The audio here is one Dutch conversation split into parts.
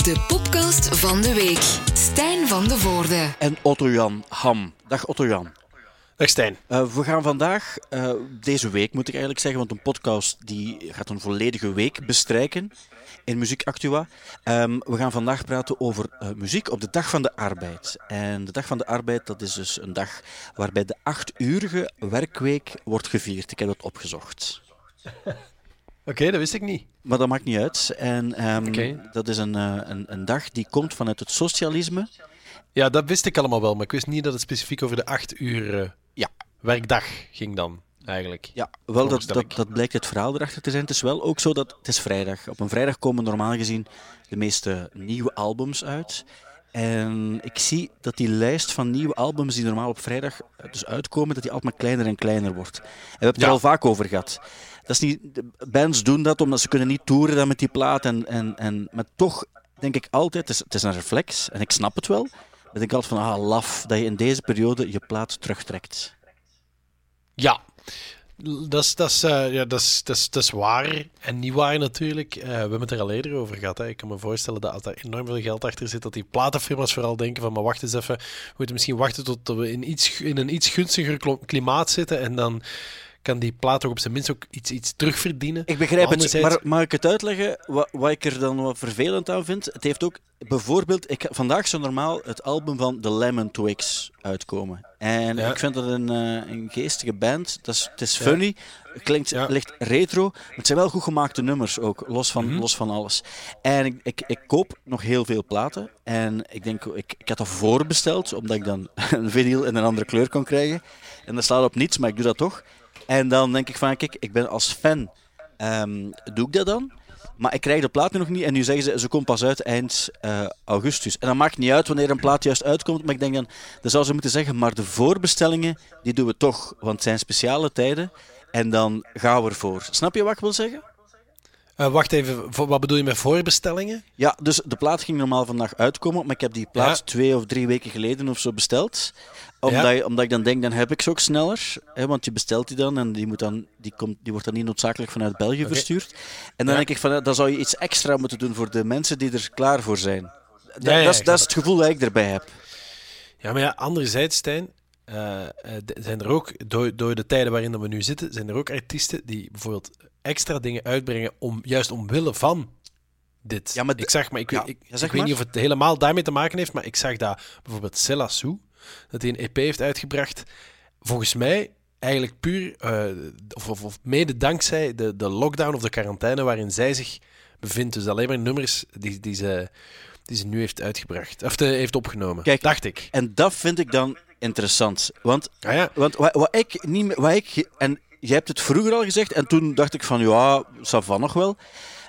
De podcast van de week. Stijn van de Voorde. En Otto-Jan Ham. Dag Otto-Jan. Dag Stijn. Uh, we gaan vandaag, uh, deze week moet ik eigenlijk zeggen, want een podcast die gaat een volledige week bestrijken in Muziek Actua. Um, we gaan vandaag praten over uh, muziek op de Dag van de Arbeid. En de Dag van de Arbeid, dat is dus een dag waarbij de achtuurige werkweek wordt gevierd. Ik heb dat opgezocht. Oké, okay, dat wist ik niet. Maar dat maakt niet uit. En um, okay. dat is een, uh, een, een, dag die komt vanuit het socialisme. Ja, dat wist ik allemaal wel, maar ik wist niet dat het specifiek over de acht uur uh, ja. werkdag ging dan. Eigenlijk. Ja, wel dat, dat, dat blijkt het verhaal erachter te zijn. Het is wel ook zo dat het is vrijdag. Op een vrijdag komen normaal gezien de meeste nieuwe albums uit. En ik zie dat die lijst van nieuwe albums die normaal op vrijdag dus uitkomen, dat die altijd maar kleiner en kleiner wordt. En we hebben het ja. er al vaak over gehad. Dat is niet, bands doen dat omdat ze kunnen niet toeren dan met die plaat. En, en, en, maar toch denk ik altijd, het is, het is een reflex, en ik snap het wel. Denk ik altijd van, ah, laf, dat je in deze periode je plaat terugtrekt. Ja, dat is, dat, is, uh, ja, dat, is, dat, is, dat is waar en niet waar natuurlijk. Uh, we hebben het er al eerder over gehad. Hè. Ik kan me voorstellen dat als er enorm veel geld achter zit, dat die platenfirma's vooral denken van, maar wacht eens even, we moeten misschien wachten tot we in, iets, in een iets gunstiger klimaat zitten en dan kan die plaat toch op zijn minst ook iets, iets terugverdienen. Ik begrijp het, maar mag ik het uitleggen wat, wat ik er dan wat vervelend aan vind? Het heeft ook bijvoorbeeld, ik, vandaag zou normaal het album van The Lemon Twigs uitkomen. En ik vind dat een, uh, een geestige band. Dat is, het is funny, ja. klinkt licht retro, maar het zijn wel goed gemaakte nummers ook, los van, mm -hmm. los van alles. En ik, ik, ik, koop nog heel veel platen. En ik denk, ik, ik had dat voorbesteld, omdat ik dan een vinyl in een andere kleur kon krijgen. En dat staat op niets, maar ik doe dat toch. En dan denk ik van, kijk, ik ben als fan, um, doe ik dat dan? Maar ik krijg de plaat nu nog niet en nu zeggen ze, ze komt pas uit eind uh, augustus. En dat maakt niet uit wanneer een plaat juist uitkomt, maar ik denk dan, dan zou ze moeten zeggen, maar de voorbestellingen, die doen we toch, want het zijn speciale tijden. En dan gaan we ervoor. Snap je wat ik wil zeggen? Uh, wacht even, wat bedoel je met voorbestellingen? Ja, dus de plaat ging normaal vandaag uitkomen, maar ik heb die plaat ja. twee of drie weken geleden of zo besteld. Omdat, ja. je, omdat ik dan denk, dan heb ik ze ook sneller. Hè, want je bestelt die dan en die, moet dan, die, komt, die wordt dan niet noodzakelijk vanuit België okay. verstuurd. En dan ja. denk ik van, dan zou je iets extra moeten doen voor de mensen die er klaar voor zijn. Dat, dat, is, dat is het gevoel dat ik erbij heb. Ja, maar ja, anderzijds, Stijn, uh, zijn er ook, door, door de tijden waarin we nu zitten, zijn er ook artiesten die bijvoorbeeld extra dingen uitbrengen om juist omwille van dit. Ja, maar ik zag, maar ik, ja, ik, weet niet of het helemaal daarmee te maken heeft, maar ik zag dat bijvoorbeeld Sella Sue, dat hij een EP heeft uitgebracht, volgens mij eigenlijk puur, uh, of, of, of, mede dankzij de, de lockdown of de quarantaine waarin zij zich bevindt. Dus alleen maar nummers die, die, ze, die ze nu heeft uitgebracht, of de, heeft opgenomen, Kijk, dacht ik. En dat vind ik dan interessant. Want, ah ja. want wat, wat, ik niet wat ik, en jij hebt het vroeger al gezegd en toen dacht ik van ja, ça va nog wel.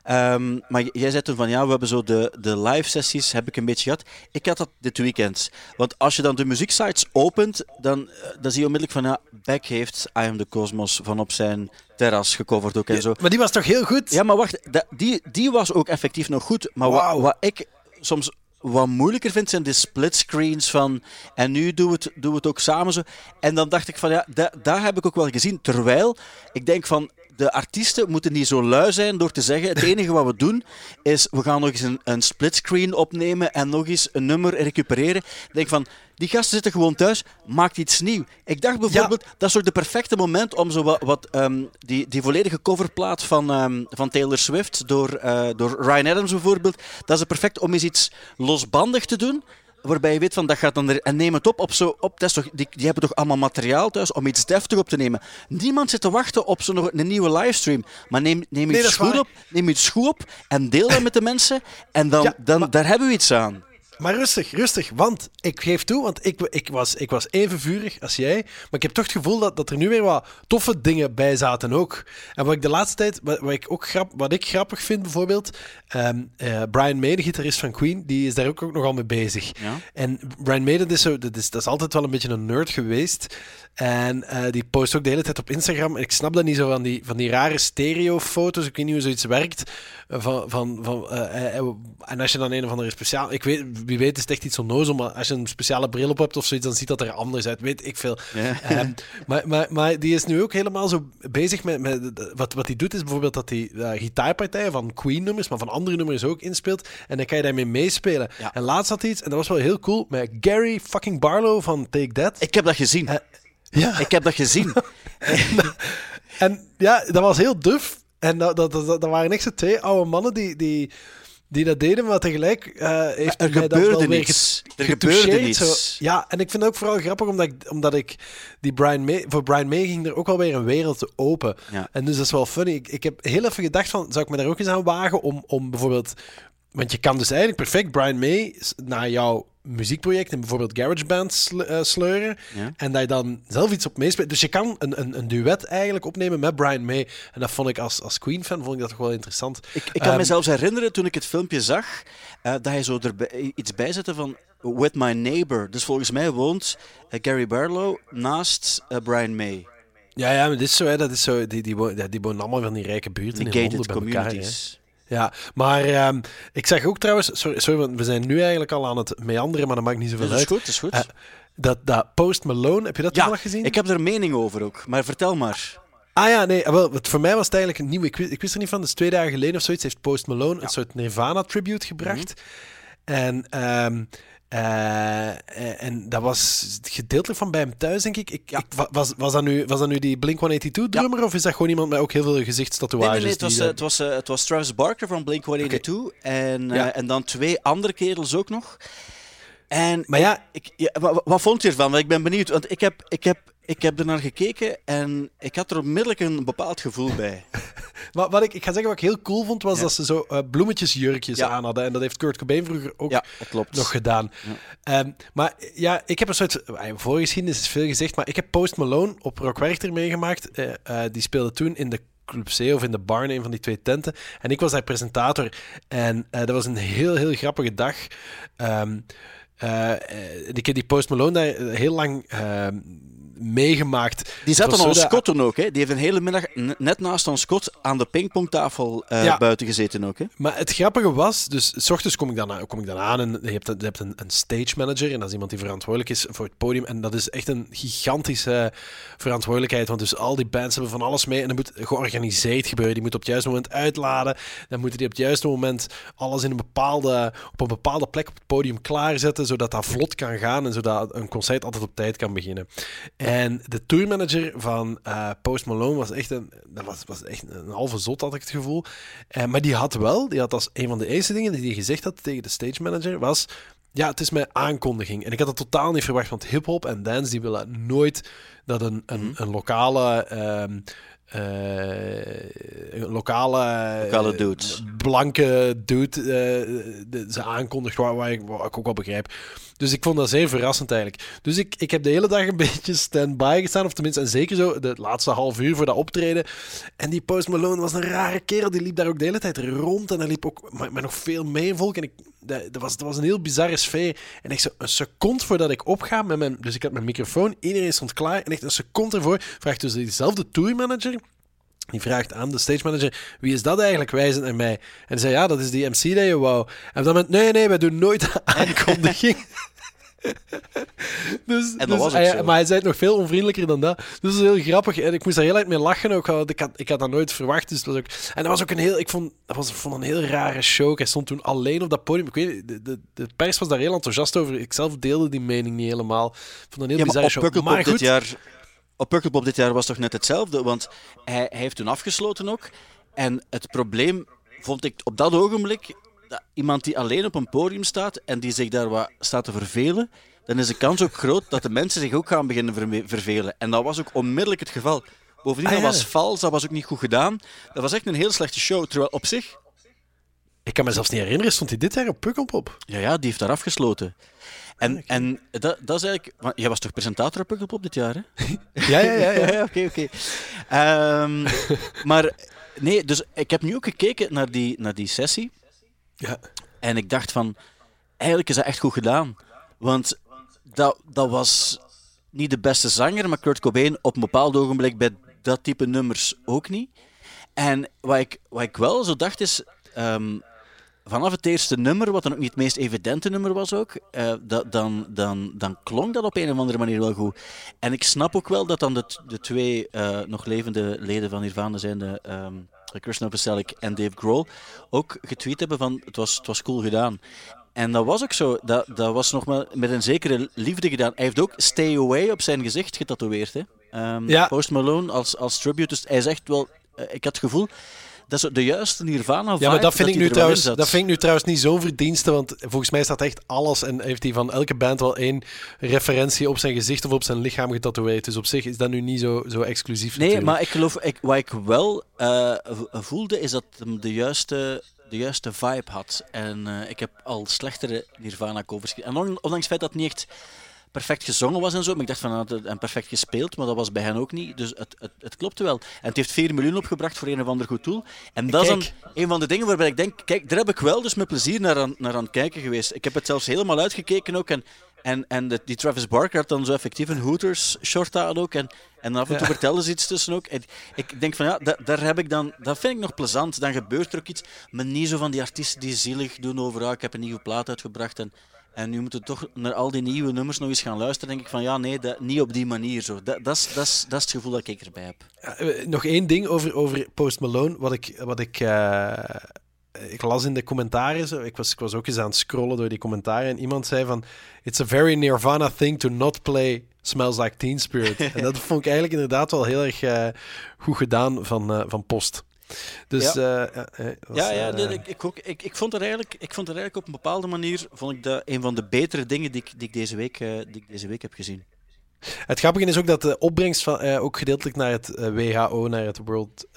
Um, maar jij zei toen van ja, we hebben zo de, de live sessies, heb ik een beetje gehad. Ik had dat dit weekend. Want als je dan de muzieksites opent, dan, dan zie je onmiddellijk van ja, Beck heeft I Am The Cosmos van op zijn terras gecoverd ook en zo. maar die was toch heel goed? Ja, maar wacht, die, die was ook effectief nog goed. Maar wow. wat, wat ik soms wat moeilijker vind, zijn de splitscreens van. En nu doen we het, doen we het ook samen zo. En dan dacht ik van ja, da, daar heb ik ook wel gezien. Terwijl ik denk van. De artiesten moeten niet zo lui zijn door te zeggen: het enige wat we doen is we gaan nog eens een, een splitscreen opnemen en nog eens een nummer recupereren. Ik denk van die gasten zitten gewoon thuis, maakt iets nieuw. Ik dacht bijvoorbeeld, ja. dat is ook de perfecte moment om zo wat, wat um, die, die volledige coverplaat van, um, van Taylor Swift door, uh, door Ryan Adams bijvoorbeeld, dat is perfect om eens iets losbandig te doen. Waarbij je weet van dat gaat dan er, en neem het op op zo op. Dat toch, die, die hebben toch allemaal materiaal thuis om iets deftig op te nemen. Niemand zit te wachten op zo'n een nieuwe livestream. Maar neem, neem iets nee, goed op, neem iets goed op en deel dat met de mensen. En dan, ja, dan maar... daar hebben we iets aan. Maar rustig, rustig. Want ik geef toe, want ik, ik, was, ik was even vurig als jij. Maar ik heb toch het gevoel dat, dat er nu weer wat toffe dingen bij zaten ook. En wat ik de laatste tijd, wat, wat ik, ook grap, wat ik grappig vind bijvoorbeeld. Um, uh, Brian May, de gitarist van Queen, die is daar ook, ook nogal mee bezig. Ja? En Brian May, dat is, zo, dat, is, dat is altijd wel een beetje een nerd geweest. En uh, die post ook de hele tijd op Instagram. En ik snap dat niet zo van die, van die rare stereofoto's. Ik weet niet hoe zoiets werkt. Van, van, van, uh, en als je dan een of andere speciaal. Ik weet, wie weet is het echt iets onnozel, maar als je een speciale bril op hebt of zoiets, dan ziet dat er anders uit. Weet ik veel. Ja. Ehm, maar, maar, maar die is nu ook helemaal zo bezig met... met wat, wat hij doet is bijvoorbeeld dat hij uh, gitaarpartijen van Queen-nummers, maar van andere nummers ook inspeelt. En dan kan je daarmee meespelen. Ja. En laatst had hij iets, en dat was wel heel cool, met Gary fucking Barlow van Take That. Ik heb dat gezien. Eh, ja. Ik heb dat gezien. En ja, dat was heel duf. En dat, dat, dat, dat waren echt zo twee oude mannen die, die, die dat deden, maar tegelijk eh heeft er mij dat wel weer niets. Er gebeurde niets. zo. Ja, en ik vind het ook vooral grappig omdat ik, omdat ik die Brian May, voor Brian May ging er ook wel weer een wereld te open. Ja. En dus dat is wel funny. Ik, ik heb heel even gedacht van, zou ik me daar ook eens aan wagen om, om bijvoorbeeld... Want je kan dus eigenlijk perfect Brian May naar jouw muziekproject in bijvoorbeeld GarageBand sl- eh, sleuren. Ja. En dat je dan zelf iets op meespeelt. Dus je kan een, een, een duet eigenlijk opnemen met Brian May. En dat vond ik als, als Queen-fan vond ik dat toch wel interessant. Ik, ik kan Ehm, me zelfs herinneren toen ik het filmpje zag, eh, dat hij zo erbij, iets bij zette van With My Neighbor. Dus volgens mij woont eh, Gary Barlow naast Brian May. Ja, ja, maar dit is zo, hè, dat is zo, die, die, die wonen allemaal van die rijke buurten Die gated bij elkaar. Ja, maar ehm, ik zag ook trouwens, sorry, sorry, want we zijn nu eigenlijk al aan het meanderen, maar dat maakt niet zoveel dat is uit. goed, dat is goed. Eh, dat, dat Post Malone, heb je dat ja, toevallig gezien? ik heb er een mening over ook, maar vertel maar. Ah ja, nee, wel, het, voor mij was het eigenlijk een nieuwe. Ik, wist- ik wist er niet van, dus twee dagen geleden of zoiets heeft Post Malone een soort Nirvana-tribute gebracht. Mhm. En, ehm, eh, eh, en dat was gedeeltelijk van bij hem thuis, denk ik. ik, ik wa- was, was, dat nu, was dat nu die Blink-182-drummer of is dat gewoon iemand met ook heel veel Nee, gezichtstatoeages? nee, nee, het was, eh, dan- het, was, het was Travis Barker van Blink-182 en, eh, Ja. en dan twee andere kerels ook nog. En Maar ja, Ik, wat vond je ervan? Want ik ben benieuwd. Want ik heb, ik, heb, ik heb er naar gekeken en ik had er onmiddellijk een bepaald gevoel bij. wat, wat ik, ik ga zeggen wat ik heel cool vond, was Ja. dat ze zo eh, bloemetjesjurkjes Ja. aan hadden. En dat heeft Kurt Cobain vroeger ook Ja, klopt. nog gedaan. Ehm, maar ja, ik heb een soort... eh, Voorgeschiedenis is veel gezegd, maar ik heb Post Malone op Rock Werchter meegemaakt. Eh, die speelde toen in de Club C of in de Barn, een van die twee tenten. En ik was daar presentator. En dat was een heel, heel grappige dag. Ehm, eh, eh, ik heb die Post Malone daar heel lang ehm, meegemaakt. Die zat was ons Scott toen ook. Hè. Die heeft een hele middag net naast ons Scott aan de pingpongtafel eh, Ja. buiten gezeten ook. Hè. Maar het grappige was, dus s ochtends kom ik dan, aan- kom ik dan aan en je hebt, een- je hebt een, een stage manager en dat is iemand die verantwoordelijk is voor het podium. En dat is echt een gigantische verantwoordelijkheid, want dus al die bands hebben van alles mee en dat moet georganiseerd gebeuren. Die moet op het juiste moment uitladen, dan moeten die op het juiste moment alles in een bepaalde, op een bepaalde plek op het podium klaarzetten, zodat dat vlot kan gaan en zodat een concert altijd op tijd kan beginnen. En de tourmanager van eh, Post Malone was echt een, dat was, was echt een halve zot, had ik het gevoel. Eh, maar die had wel, die had als een van de eerste dingen die hij gezegd had tegen de stage manager, was... Ja, het is mijn aankondiging. En ik had het totaal niet verwacht, want hip-hop en dance die willen nooit dat een, een, een lokale. ehm, eh, een lokale, Lokale eh, dude. blanke dude eh, de- ze aankondigt, waar, waar, ik, waar ik ook wel begrijp. Dus ik vond dat zeer verrassend eigenlijk. Dus ik, ik heb de hele dag een beetje stand-by gestaan, of tenminste, en zeker zo de laatste half uur voor dat optreden. En die Post Malone was een rare kerel, die liep daar ook de hele tijd rond en er liep ook met, nog veel meer volk. En ik, dat, dat, was, dat was een heel bizarre sfeer. En echt zo een seconde voordat ik opga met mijn, dus ik had mijn microfoon, iedereen stond klaar, en echt een seconde ervoor vraagt dus diezelfde tourmanager, die vraagt aan de stage manager: wie is dat eigenlijk? Wijzend naar mij. En hij zei: ja, dat is die MC dat je wou. En op dat moment: nee, nee, wij doen nooit aankondiging. dus, dat dus was hij- zo. Maar hij zei het nog veel onvriendelijker dan dat. Dus dat is heel grappig. En ik moest daar heel erg mee lachen ook. Ik had, ik had dat nooit verwacht. Dus was ook, en dat was ook een heel... Ik vond, dat was, ik vond een heel rare show. Hij stond toen alleen op dat podium. Ik weet niet, de, de, de pers was daar heel enthousiast over. Ik zelf deelde die mening niet helemaal. Ik vond een heel Ja, bizarre show. Pukkelpop Maar dit goed, jaar... Op Pukkelpop dit jaar was toch net hetzelfde, want hij, hij heeft toen afgesloten ook. En het probleem vond ik op dat ogenblik, dat iemand die alleen op een podium staat en die zich daar wat staat te vervelen, dan is de kans ook groot dat de mensen zich ook gaan beginnen vervelen. En dat was ook onmiddellijk het geval. Bovendien, Ah, dat was vals, dat was ook niet goed gedaan. Dat was echt een heel slechte show. Terwijl op zich, ik kan me zelfs niet herinneren, stond hij dit jaar op Pukkelpop? ja, ja die heeft daar afgesloten. En, en dat, dat is eigenlijk... want Jij was toch presentator op Pukkelpop dit jaar, hè? Ja, ja, ja. ja. ja, oké, oké. Ehm, maar nee, dus ik heb nu ook gekeken naar die, naar die sessie. Ja. En ik dacht van, eigenlijk is dat echt goed gedaan. Want dat, dat was niet de beste zanger, maar Kurt Cobain op een bepaald ogenblik bij dat type nummers ook niet. En wat ik, wat ik wel zo dacht is, ehm, vanaf het eerste nummer, wat dan ook niet het meest evidente nummer was ook, uh, dan, dan, dan klonk dat op een of andere manier wel goed. En ik snap ook wel dat dan de, de twee uh, nog levende leden van Nirvana zijn, de, um, Chris Novoselic en Dave Grohl, ook getweet hebben van het was, het was cool gedaan. En dat was ook zo. Dat, dat was nog maar met een zekere liefde gedaan. Hij heeft ook Stay Away op zijn gezicht getatoeëerd. Hè? Um, ja. Post Malone als, als tribute. Dus hij zegt wel, uh, ik had het gevoel dat is de juiste Nirvana Ja, maar dat vind, ik nu trouwens, dat vind ik nu trouwens niet zo'n verdienste, want volgens mij staat echt alles en heeft hij van elke band wel één referentie op zijn gezicht of op zijn lichaam getatoeëerd. Dus op zich is dat nu niet zo, zo exclusief. Nee, maar ik geloof, ik, wat ik wel uh, voelde, is dat hem de juiste de juiste vibe had. En uh, ik heb al slechtere Nirvana-covers En ondanks het feit dat het niet echt perfect gezongen was en zo. Maar ik dacht van, en perfect gespeeld, maar dat was bij hen ook niet. Dus het, het, het klopte wel. En het heeft 4 miljoen opgebracht voor een of ander goed doel. En dat is dan een van de dingen waarbij ik denk, kijk, daar heb ik wel dus met plezier naar aan, naar aan het kijken geweest. Ik heb het zelfs helemaal uitgekeken ook. En, en, en de, die Travis Barker had dan zo effectief een Hooters short aan ook. En, en af en toe ja. vertellen ze iets tussen ook. En ik denk van ja, da, daar heb ik dan, dat vind ik nog plezant. Dan gebeurt er ook iets. Maar niet zo van die artiesten die zielig doen over, ah, ik heb een nieuwe plaat uitgebracht. En, en nu moeten we toch naar al die nieuwe nummers nog eens gaan luisteren. denk ik van ja, nee, dat, niet op die manier. Zo. Dat, dat, is, dat, is, dat is het gevoel dat ik erbij heb. Ja, eh, nog één ding over, over Post Malone. Wat ik, wat ik, uh, ik las in de commentaren. Zo. Ik, was, ik was ook eens aan het scrollen door die commentaren. En iemand zei van: It's a very Nirvana thing to not play Smells Like Teen Spirit. en dat vond ik eigenlijk inderdaad wel heel erg uh, goed gedaan van, van Post. Dus ja, uh, ja, ja nee, ik, ik, ook, ik, ik, vond het eigenlijk, ik vond het eigenlijk op een bepaalde manier vond ik dat een van de betere dingen die ik, die ik, deze, week, die ik deze week heb gezien. Het grappige is ook dat de opbrengst van, ook gedeeltelijk naar het WHO, naar het World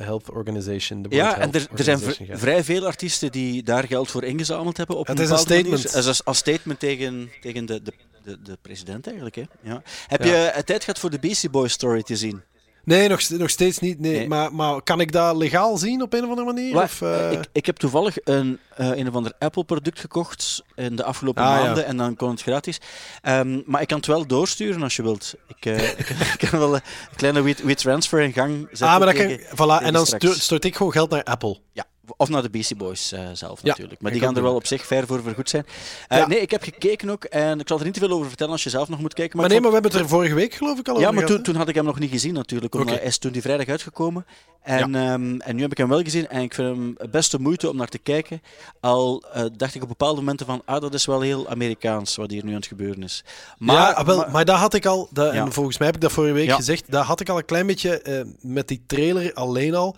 Health Organization. World ja, Health en er, er zijn vrij veel artiesten die daar geld voor ingezameld hebben. Op het een is een statement. Manier, als, als statement tegen, tegen de, de, de, de president eigenlijk. Hè? Ja. Heb ja. je tijd gehad voor de Beastie Boys story te zien? Nee, nog, nog steeds niet. Nee. nee. Maar, maar kan ik dat legaal zien op een of andere manier? of, uh... ik, ik heb toevallig een, uh, een of ander Apple-product gekocht in de afgelopen ah, maanden ja. en dan kon het gratis. Um, maar ik kan het wel doorsturen als je wilt. Ik, uh, ik, ik, kan wel een kleine WeTransfer in gang zetten. Ah, maar dat kan, voilà, en dan stort ik gewoon geld naar Apple. Ja, of naar de Beastie Boys uh, zelf natuurlijk. Maar die gaan er wel op zich ver voor vergoed zijn. Uh, ja. Nee, ik heb gekeken ook. En ik zal er niet te veel over vertellen als je zelf nog moet kijken. Maar, maar nee, maar we hebben het er vorige week geloof ik al ja, over maar toen, toen, had ik hem nog niet gezien natuurlijk. Omdat okay. hij is toen die vrijdag uitgekomen. En, ja. um, en nu heb ik hem wel gezien. En ik vind hem best de moeite om naar te kijken. Al uh, dacht ik op bepaalde momenten van... Ah, dat is wel heel Amerikaans wat hier nu aan het gebeuren is. Maar, ja, wel, maar, maar daar had ik al... Dat, en volgens mij heb ik dat vorige week gezegd. Daar had ik al een klein beetje met die trailer alleen al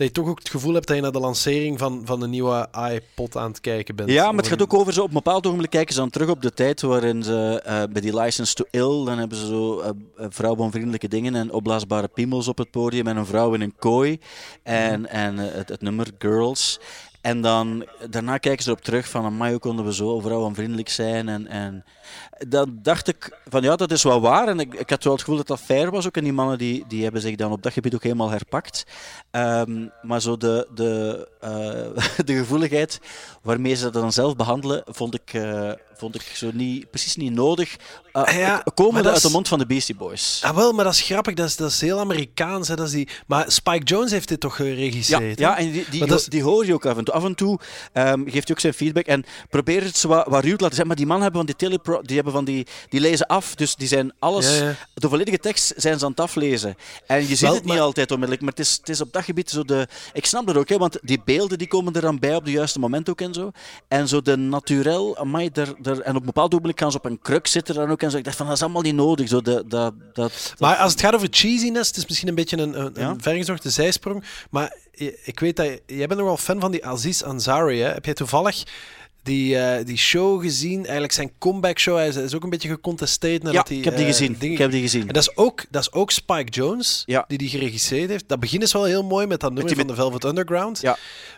dat je toch ook het gevoel hebt dat je naar de lancering van, van de nieuwe iPod aan het kijken bent. Ja, maar het gaat ook over zo op een bepaald ogenblik kijken ze dan terug op de tijd waarin ze uh, bij die License to Ill, dan hebben ze zo uh, vrouwonvriendelijke dingen en opblaasbare piemels op het podium en een vrouw in een kooi en, en uh, het, het nummer Girls. En dan, daarna kijken ze erop terug van, hoe konden we zo vrouwenvriendelijk zijn en... en dan dacht ik van ja, dat is wel waar. En ik, ik had wel het gevoel dat dat fair was ook. En die mannen die, die hebben zich dan op dat gebied ook helemaal herpakt. Um, maar zo de, de, uh, de gevoeligheid waarmee ze dat dan zelf behandelen, vond ik, uh, vond ik zo niet, precies niet nodig. Uh, ja, komende uit de mond van de Beastie Boys. Ah, wel, maar dat is grappig. Dat is, dat is heel Amerikaans. Hè? Dat is die... Maar Spike Jones heeft dit toch geregisseerd? Ja, ja en die, die, is... die hoor je ook af en toe. Af en toe um, geeft hij ook zijn feedback en probeert het zo wat, wat ruw te laten zijn. Maar die man hebben van die telepro die hebben van die, die lezen af, dus die zijn alles, ja, de volledige tekst zijn ze aan het aflezen. En je ziet Wel, het niet maar... altijd onmiddellijk, maar het is, het is op dat gebied zo de, ik snap dat ook, hè, want die beelden die komen er dan bij op de juiste moment ook en zo. En zo de naturel, amai, en op een bepaald ogenblik gaan ze op een kruk zitten dan ook en zo. Ik dacht van, dat is allemaal niet nodig. Zo de, dat, dat, maar als het gaat over cheesiness, het is misschien een beetje een, een, ja? een vergezochte zijsprong, maar ik weet dat jij bent nogal fan van die Aziz Ansari, hè? Heb jij toevallig die, uh, die show gezien. Eigenlijk zijn comeback show. Hij is, is ook een beetje gecontesteerd. Ja, hij, ik heb die uh, gezien. Dingen... Ik heb die gezien. En dat is ook, dat is ook Spike Jones, ja. die die geregisseerd heeft. Dat begin is wel heel mooi met dat nummer met van de Velvet Underground. Ja.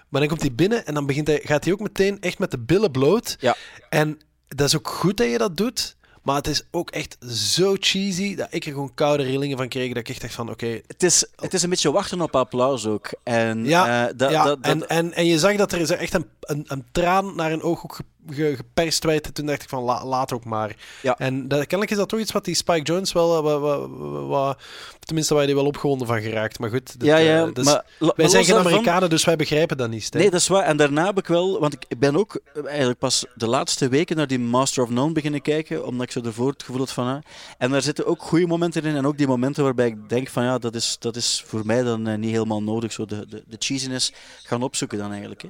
Maar dan komt hij binnen en dan begint hij, gaat hij ook meteen echt met de billen bloot. Ja. En dat is ook goed dat je dat doet. Maar het is ook echt zo cheesy dat ik er gewoon koude rillingen van kreeg. Dat ik echt dacht van, oké... Okay. Het, is, het is een beetje wachten op applaus ook. En, ja, uh, dat, en, en, en je zag dat er is echt een, een, een traan naar een oog ook ge- geperst werd, toen dacht ik van la- laat ook maar. Ja. En dat, kennelijk is dat toch iets wat die Spike Jones wel, eh, wa- wa- wa- tenminste waar hij wel opgewonden van geraakt. Maar goed, dat, ja, ja, eh, maar, wij zijn geen daarvan- Amerikanen, dus wij begrijpen dat niet. Stijn. Nee, dat is waar. En daarna heb ik wel, want ik ben ook eh, eigenlijk pas de laatste weken naar die Master of None beginnen kijken, omdat ik zo ervoor het gevoel had van, ah, en daar zitten ook goede momenten in en ook die momenten waarbij ik denk van, ja, dat is, dat is voor mij dan niet helemaal nodig, zo de, de, de cheesiness gaan opzoeken dan eigenlijk. Hè.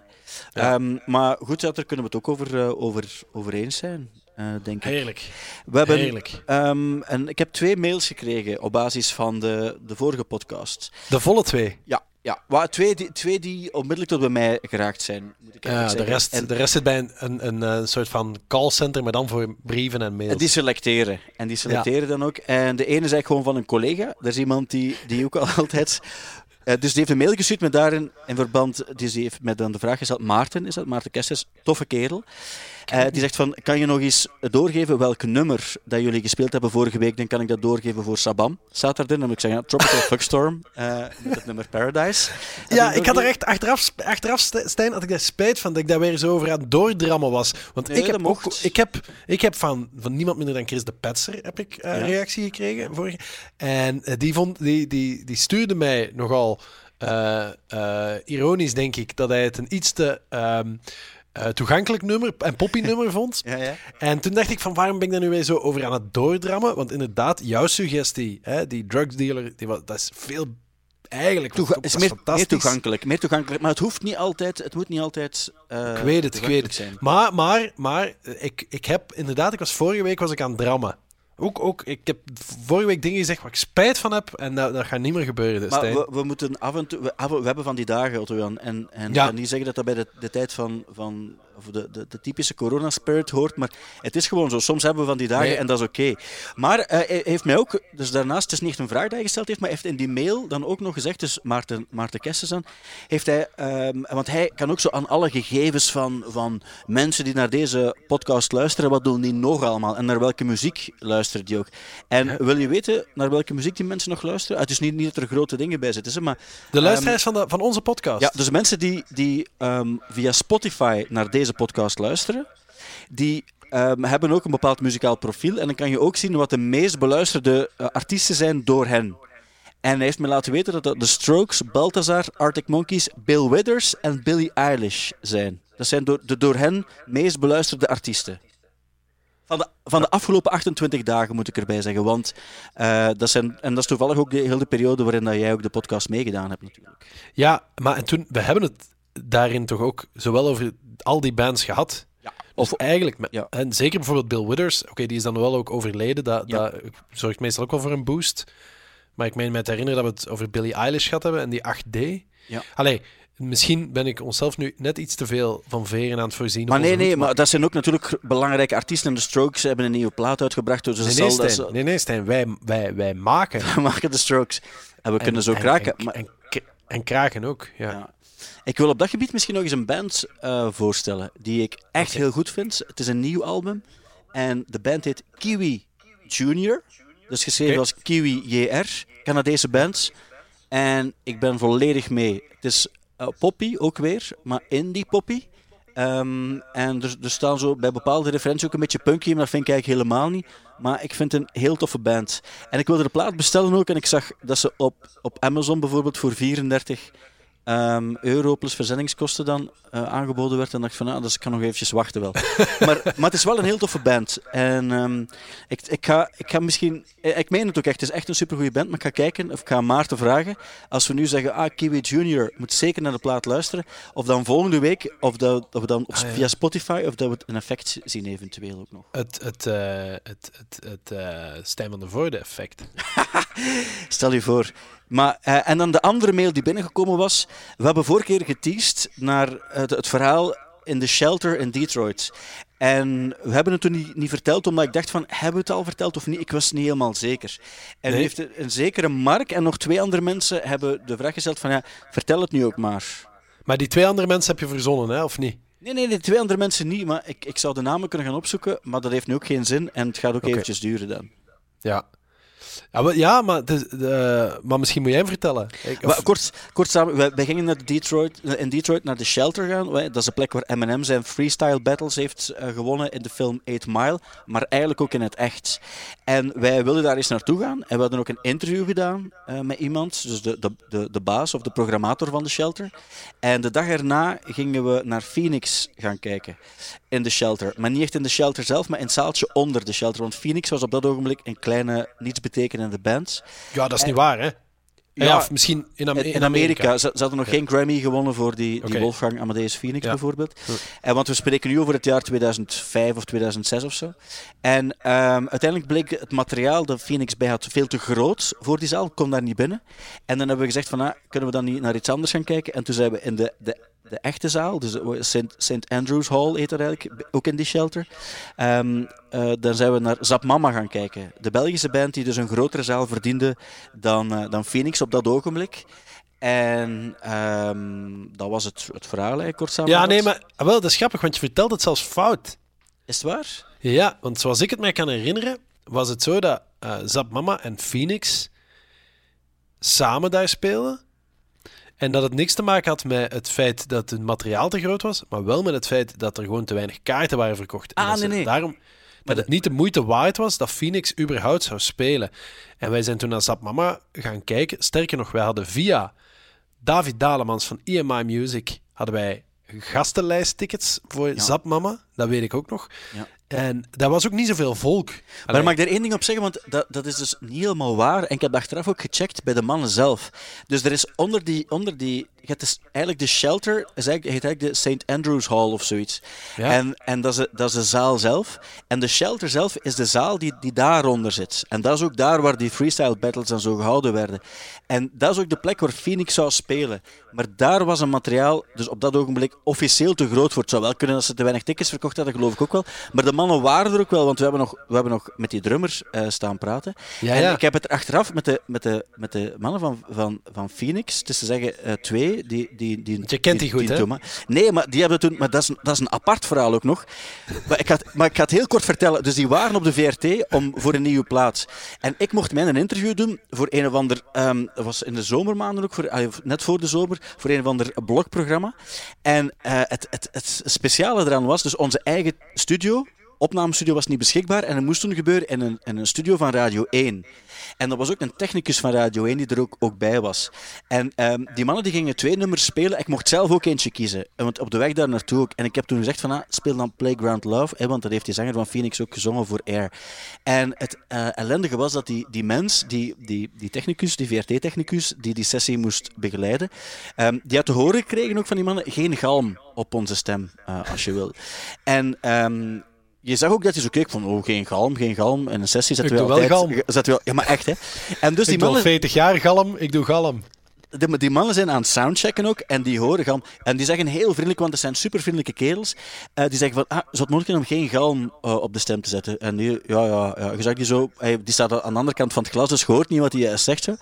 Ja. Ehm, maar goed, ja, daar kunnen we het ook over, eh, over, over eens zijn, eh, denk ik. Heerlijk. We hebben, Heerlijk. ehm, en ik heb twee mails gekregen op basis van de, de vorige podcast. De volle twee. Ja, ja. Twee, die, twee die onmiddellijk tot bij mij geraakt zijn. Moet ik Ja, de, rest, En- de rest zit bij een, een, een, eh, soort van callcenter, maar dan voor brieven en mails. En die selecteren. En die selecteren dan ook. En de ene is eigenlijk gewoon van een collega. Er is iemand die, die ook altijd. Eh, dus die heeft een mail gestuurd met daarin in verband. Die heeft met dan de vraag gesteld: Maarten, is dat? Maarten Kesters, toffe kerel. Eh, die zegt van: Kan je nog eens doorgeven welk nummer dat jullie gespeeld hebben vorige week? Dan kan ik dat doorgeven voor Sabam. Daarin. Dan moet ik zeggen: Tropical Fuckstorm. eh met het nummer Paradise. Ja, ik had er echt achteraf, achteraf St- Stijn, had ik daar spijt van dat ik daar weer zo over aan het doordrammen was. Want Nee, ik heb dat ook, ik heb, ik heb van, van niemand minder dan Chris de Petser heb ik Ja. reactie gekregen. Vorige. En die, vond, die, die, die stuurde mij nogal ironisch, denk ik, dat hij het een iets te ehm, eh, toegankelijk nummer en poppy nummer vond. Ja, ja. En toen dacht ik van waarom ben ik daar nu weer zo over aan het doordrammen? Want inderdaad, jouw suggestie, hè, die drugsdealer, die, dat is veel eigenlijk Toega- is meer, toegankelijk, meer toegankelijk. Maar het hoeft niet altijd. Het moet niet altijd. eh, Ik weet het, ik weet het. zijn. Maar, maar, maar ik, ik heb inderdaad, ik was vorige week was ik aan het drammen. Ook, ook, ik heb vorige week dingen gezegd waar ik spijt van heb en dat, dat gaat niet meer gebeuren, Maar we, we moeten af en toe. We, hebben van die dagen, Otto Jan. En, en, Ja. en die zeggen dat dat bij de, de tijd van. van of de, de, de typische corona-spirit hoort. Maar het is gewoon zo. Soms hebben we van die dagen Nee. en dat is oké. Maar eh, hij heeft mij ook. Dus daarnaast, het is niet echt een vraag die hij gesteld heeft. Maar hij heeft in die mail dan ook nog gezegd. Dus Maarten, Maarten Kessens dan. Heeft hij. ehm, want hij kan ook zo aan alle gegevens van, van mensen die naar deze podcast luisteren. Wat doen die nog allemaal? En naar welke muziek luisteren die ook? En wil je weten naar welke muziek die mensen nog luisteren? Ah, het is niet, niet dat er grote dingen bij zitten, maar de luisteraars van, de, van onze podcast. ja, dus mensen die, die ehm, via Spotify naar deze podcast luisteren, die ehm, hebben ook een bepaald muzikaal profiel. En dan kan je ook zien wat de meest beluisterde eh, artiesten zijn door hen. En hij heeft me laten weten dat dat de Strokes, Balthazar, Arctic Monkeys, Bill Withers en Billie Eilish zijn. Dat zijn door, de door hen meest beluisterde artiesten. Van de, van de afgelopen 28 dagen moet ik erbij zeggen. Want eh, dat zijn, en dat is toevallig ook de hele periode waarin dat jij ook de podcast meegedaan hebt natuurlijk. Ja, maar en toen, we hebben het daarin toch ook zowel over al die bands gehad. Ja. Of eigenlijk, met, Ja. en zeker bijvoorbeeld Bill Withers, oké, die is dan wel ook overleden, dat, Ja. dat zorgt meestal ook wel voor een boost. Maar ik meen me te herinneren dat we het over Billie Eilish gehad hebben en die 8D. Ja. Allee, misschien ben ik onszelf nu net iets te veel van veren aan het voorzien. Maar nee, nee, maar dat zijn ook natuurlijk belangrijke artiesten. En de Strokes hebben een nieuwe plaat uitgebracht. Dus Nee, nee, dat nee, nee, Stijn, wij, wij, wij maken. we maken de Strokes. En we En- kunnen zo en- kraken. En, maar, en, en kraken ook, ja. ja. Ik wil op dat gebied misschien nog eens een band eh, voorstellen. Die ik echt heel goed vind. Het is een nieuw album. En de band heet Kiwi Junior. Dus geschreven als Kiwi JR. Canadese band. En ik ben volledig mee. Het is eh, poppy ook weer, maar indie poppy. Ehm, en er, er staan zo bij bepaalde referenties ook een beetje punky, maar dat vind ik eigenlijk helemaal niet. Maar ik vind het een heel toffe band. En ik wilde de plaat bestellen ook en ik zag dat ze op, op Amazon bijvoorbeeld voor 34 ehm, euro plus verzendingskosten dan eh, aangeboden werd. En dacht van, ah, dus ik kan nog eventjes wachten wel. maar, maar het is wel een heel toffe band. En ehm, ik, ik, ga, ik ga misschien... eh, Ik meen het ook echt, het is echt een supergoeie band, maar ik ga kijken, of ik ga Maarten vragen, als we nu zeggen, ah, Kiwi Junior moet zeker naar de plaat luisteren, of dan volgende week, of dat, of we dan op, Ah, ja. via Spotify, of dat we een effect zien eventueel ook nog. Het, het, eh, het, het, het eh, Stijn van de Voorde effect. Stel je voor. Maar, eh, en dan de andere mail die binnengekomen was. We hebben vorige keer geteased naar het, het verhaal in de shelter in Detroit. En we hebben het toen niet, niet verteld, omdat ik dacht van, hebben we het al verteld of niet? Ik was niet helemaal zeker. En Nee. heeft een zekere Mark en nog twee andere mensen hebben de vraag gesteld van, ja, vertel het nu ook maar. Maar die twee andere mensen heb je verzonnen, hè, of niet? Nee, nee, de twee andere mensen niet, maar ik, ik zou de namen kunnen gaan opzoeken, maar dat heeft nu ook geen zin en het gaat ook eventjes duren dan. Ja. Ja, maar, ja, maar, de, de, maar misschien moet jij hem vertellen. Ik, kort, kort samen, wij, wij gingen naar Detroit, in Detroit naar de Shelter gaan. Wij- Dat is de plek waar Eminem zijn freestyle battles heeft eh, gewonnen in de film 8 Mile, maar eigenlijk ook in het echt. En wij wilden daar eens naartoe gaan en we hadden ook een interview gedaan eh, met iemand, dus de, de, de, de baas of de programmator van de Shelter. En de dag erna gingen we naar Phoenix gaan kijken in de Shelter. Maar niet echt in de Shelter zelf, maar in het zaaltje onder de Shelter. Want Phoenix was op dat ogenblik een kleine, nietsbetekenende band. ja, dat is niet waar, hè? Ja, Ja, of misschien in, Am- In, in Amerika. Ze, ze hadden nog geen Grammy gewonnen voor die, die. Wolfgang Amadeus Phoenix Ja. bijvoorbeeld. En want we spreken nu over het jaar 2005 of 2006 of zo. En ehm, uiteindelijk bleek het materiaal dat Phoenix bij had veel te groot voor die zaal. Kon daar niet binnen. En dan hebben we gezegd van, ah, kunnen we dan niet naar iets anders gaan kijken? En toen zijn we in de, de, de echte zaal, dus St. St. Andrews Hall heet dat eigenlijk, ook in die shelter. Eh, dan zijn we naar Zap Mama gaan kijken. De Belgische band die dus een grotere zaal verdiende dan, eh, dan Phoenix op dat ogenblik. En ehm, dat was het, het verhaal, eigenlijk, kort Ja, samengevat. nee, maar ah, wel, dat is grappig, want je vertelt het zelfs fout. Is het waar? Ja, want zoals ik het mij kan herinneren, was het zo dat eh Zap Mama en Phoenix samen daar speelden. En dat het niks te maken had met het feit dat het materiaal te groot was, maar wel met het feit dat er gewoon te weinig kaarten waren verkocht. En Ah, nee, nee. Daarom dat het niet de moeite waard was dat Phoenix überhaupt zou spelen. En wij zijn toen naar Zap Mama gaan kijken. Sterker nog, wij hadden via David Dalemans van EMI Music hadden wij gastenlijsttickets voor Zap Mama. Dat weet ik ook nog. Ja. En daar was ook niet zoveel volk. Maar Allee, mag ik er één ding op zeggen? Want dat, dat is dus niet helemaal waar. En ik heb achteraf ook gecheckt bij de mannen zelf. Dus er is onder die... Onder die je hebt dus eigenlijk de shelter, is eigenlijk, heet eigenlijk de St. Andrews Hall of zoiets. Ja. En, en dat, is, de- dat is de zaal zelf. En de shelter zelf is de zaal die, die daaronder zit. En dat is ook daar waar die freestyle battles en zo gehouden werden. En dat is ook de plek waar Phoenix zou spelen. Maar daar was een materiaal, dus op dat ogenblik, officieel te groot voor. Het zou wel kunnen dat ze te weinig tickets verkocht hadden, geloof ik ook wel. Maar de mannen waren er ook wel, want we hebben nog, we hebben nog met die drummers eh, staan praten. Ja, en ja. ik heb het er achteraf met de, met de, met de mannen van, van, van Phoenix, het is te zeggen eh, twee, die... die, die je kent die goed, hè? Nee, maar die hebben toen... Maar dat is, een- dat is een apart verhaal ook nog. Maar ik, ga, het- maar ik ga het heel kort vertellen. Dus die waren op de VRT om, voor een nieuwe plaats. En ik mocht mij een interview doen voor een of ander... ehm, dat was in de zomermaanden ook, voor, net voor de zomer, voor een of ander blogprogramma. En eh, het, het, het speciale eraan was, dus onze eigen studio... Opnamestudio was niet beschikbaar en het moest toen gebeuren in een, in een studio van Radio 1. En er was ook een technicus van Radio 1 die er ook, ook bij was. En ehm, die mannen die gingen twee nummers spelen. Ik mocht zelf ook eentje kiezen. Want op de weg daar naartoe ook. En ik heb toen gezegd van, ah, speel dan Playground Love. Hè, want dat heeft die zanger van Phoenix ook gezongen voor Air. En het eh, ellendige was dat die, die mens, die, die, die technicus, die VRT-technicus, die die sessie moest begeleiden, ehm, die had te horen gekregen ook van die mannen, geen galm op onze stem, eh, als je wil. En... ehm, je zag ook dat hij zo keek van, oh, geen galm, geen galm. En een sessie zetten Ik we doe wel altijd... galm. Zetten we, ja, maar echt, hè. En dus die ik doe al mannen... 40 jaar galm, ik doe galm. Die, die mannen zijn aan het soundchecken ook en die horen galm. En die zeggen heel vriendelijk, want het zijn super vriendelijke kerels. eh, die zeggen van, ah, zou het mogelijk zijn om geen galm eh, op de stem te zetten? En die, ja, ja, ja. Je zag die zo, hij, die staat aan de andere kant van het glas, dus je hoort niet wat hij eh, zegt. Zo.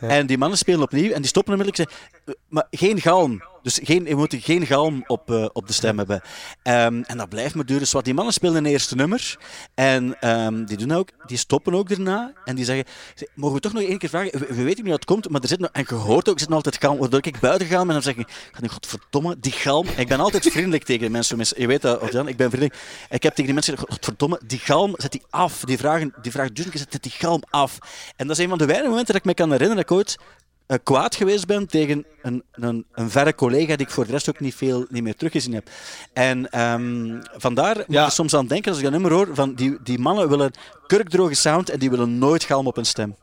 En die mannen spelen opnieuw en die stoppen onmiddellijk en zeggen, maar geen galm. Dus geen, je moet geen galm op, eh, op de stem hebben. Ehm, en dat blijft maar duren. Dus wat die mannen spelen een eerste nummer. En ehm, die, doen ook, die stoppen ook daarna. En die zeggen, zeg, mogen we toch nog één keer vragen? We, we weten niet hoe dat komt, maar er zit nog, en je hoort ook, er zit nog altijd galm. Waardoor ik buiten ga en dan zeg ik, "God, godverdomme, die galm. Ik ben altijd vriendelijk tegen de mensen. Je weet dat, Jan, ik ben vriendelijk. Ik heb tegen die mensen gezegd, godverdomme, die galm, zet die af. Die vragen, die vragen duizend keer, zet die galm af. En dat is een van de weinige momenten dat ik me kan herinneren dat ik ooit eh, kwaad geweest ben tegen een, een, een verre collega die ik voor de rest ook niet veel niet meer teruggezien heb. En ehm, vandaar moet Ja. ik soms aan denken als ik dat nummer hoor, van die, die mannen willen kurkdroge sound en die willen nooit galm op hun stem.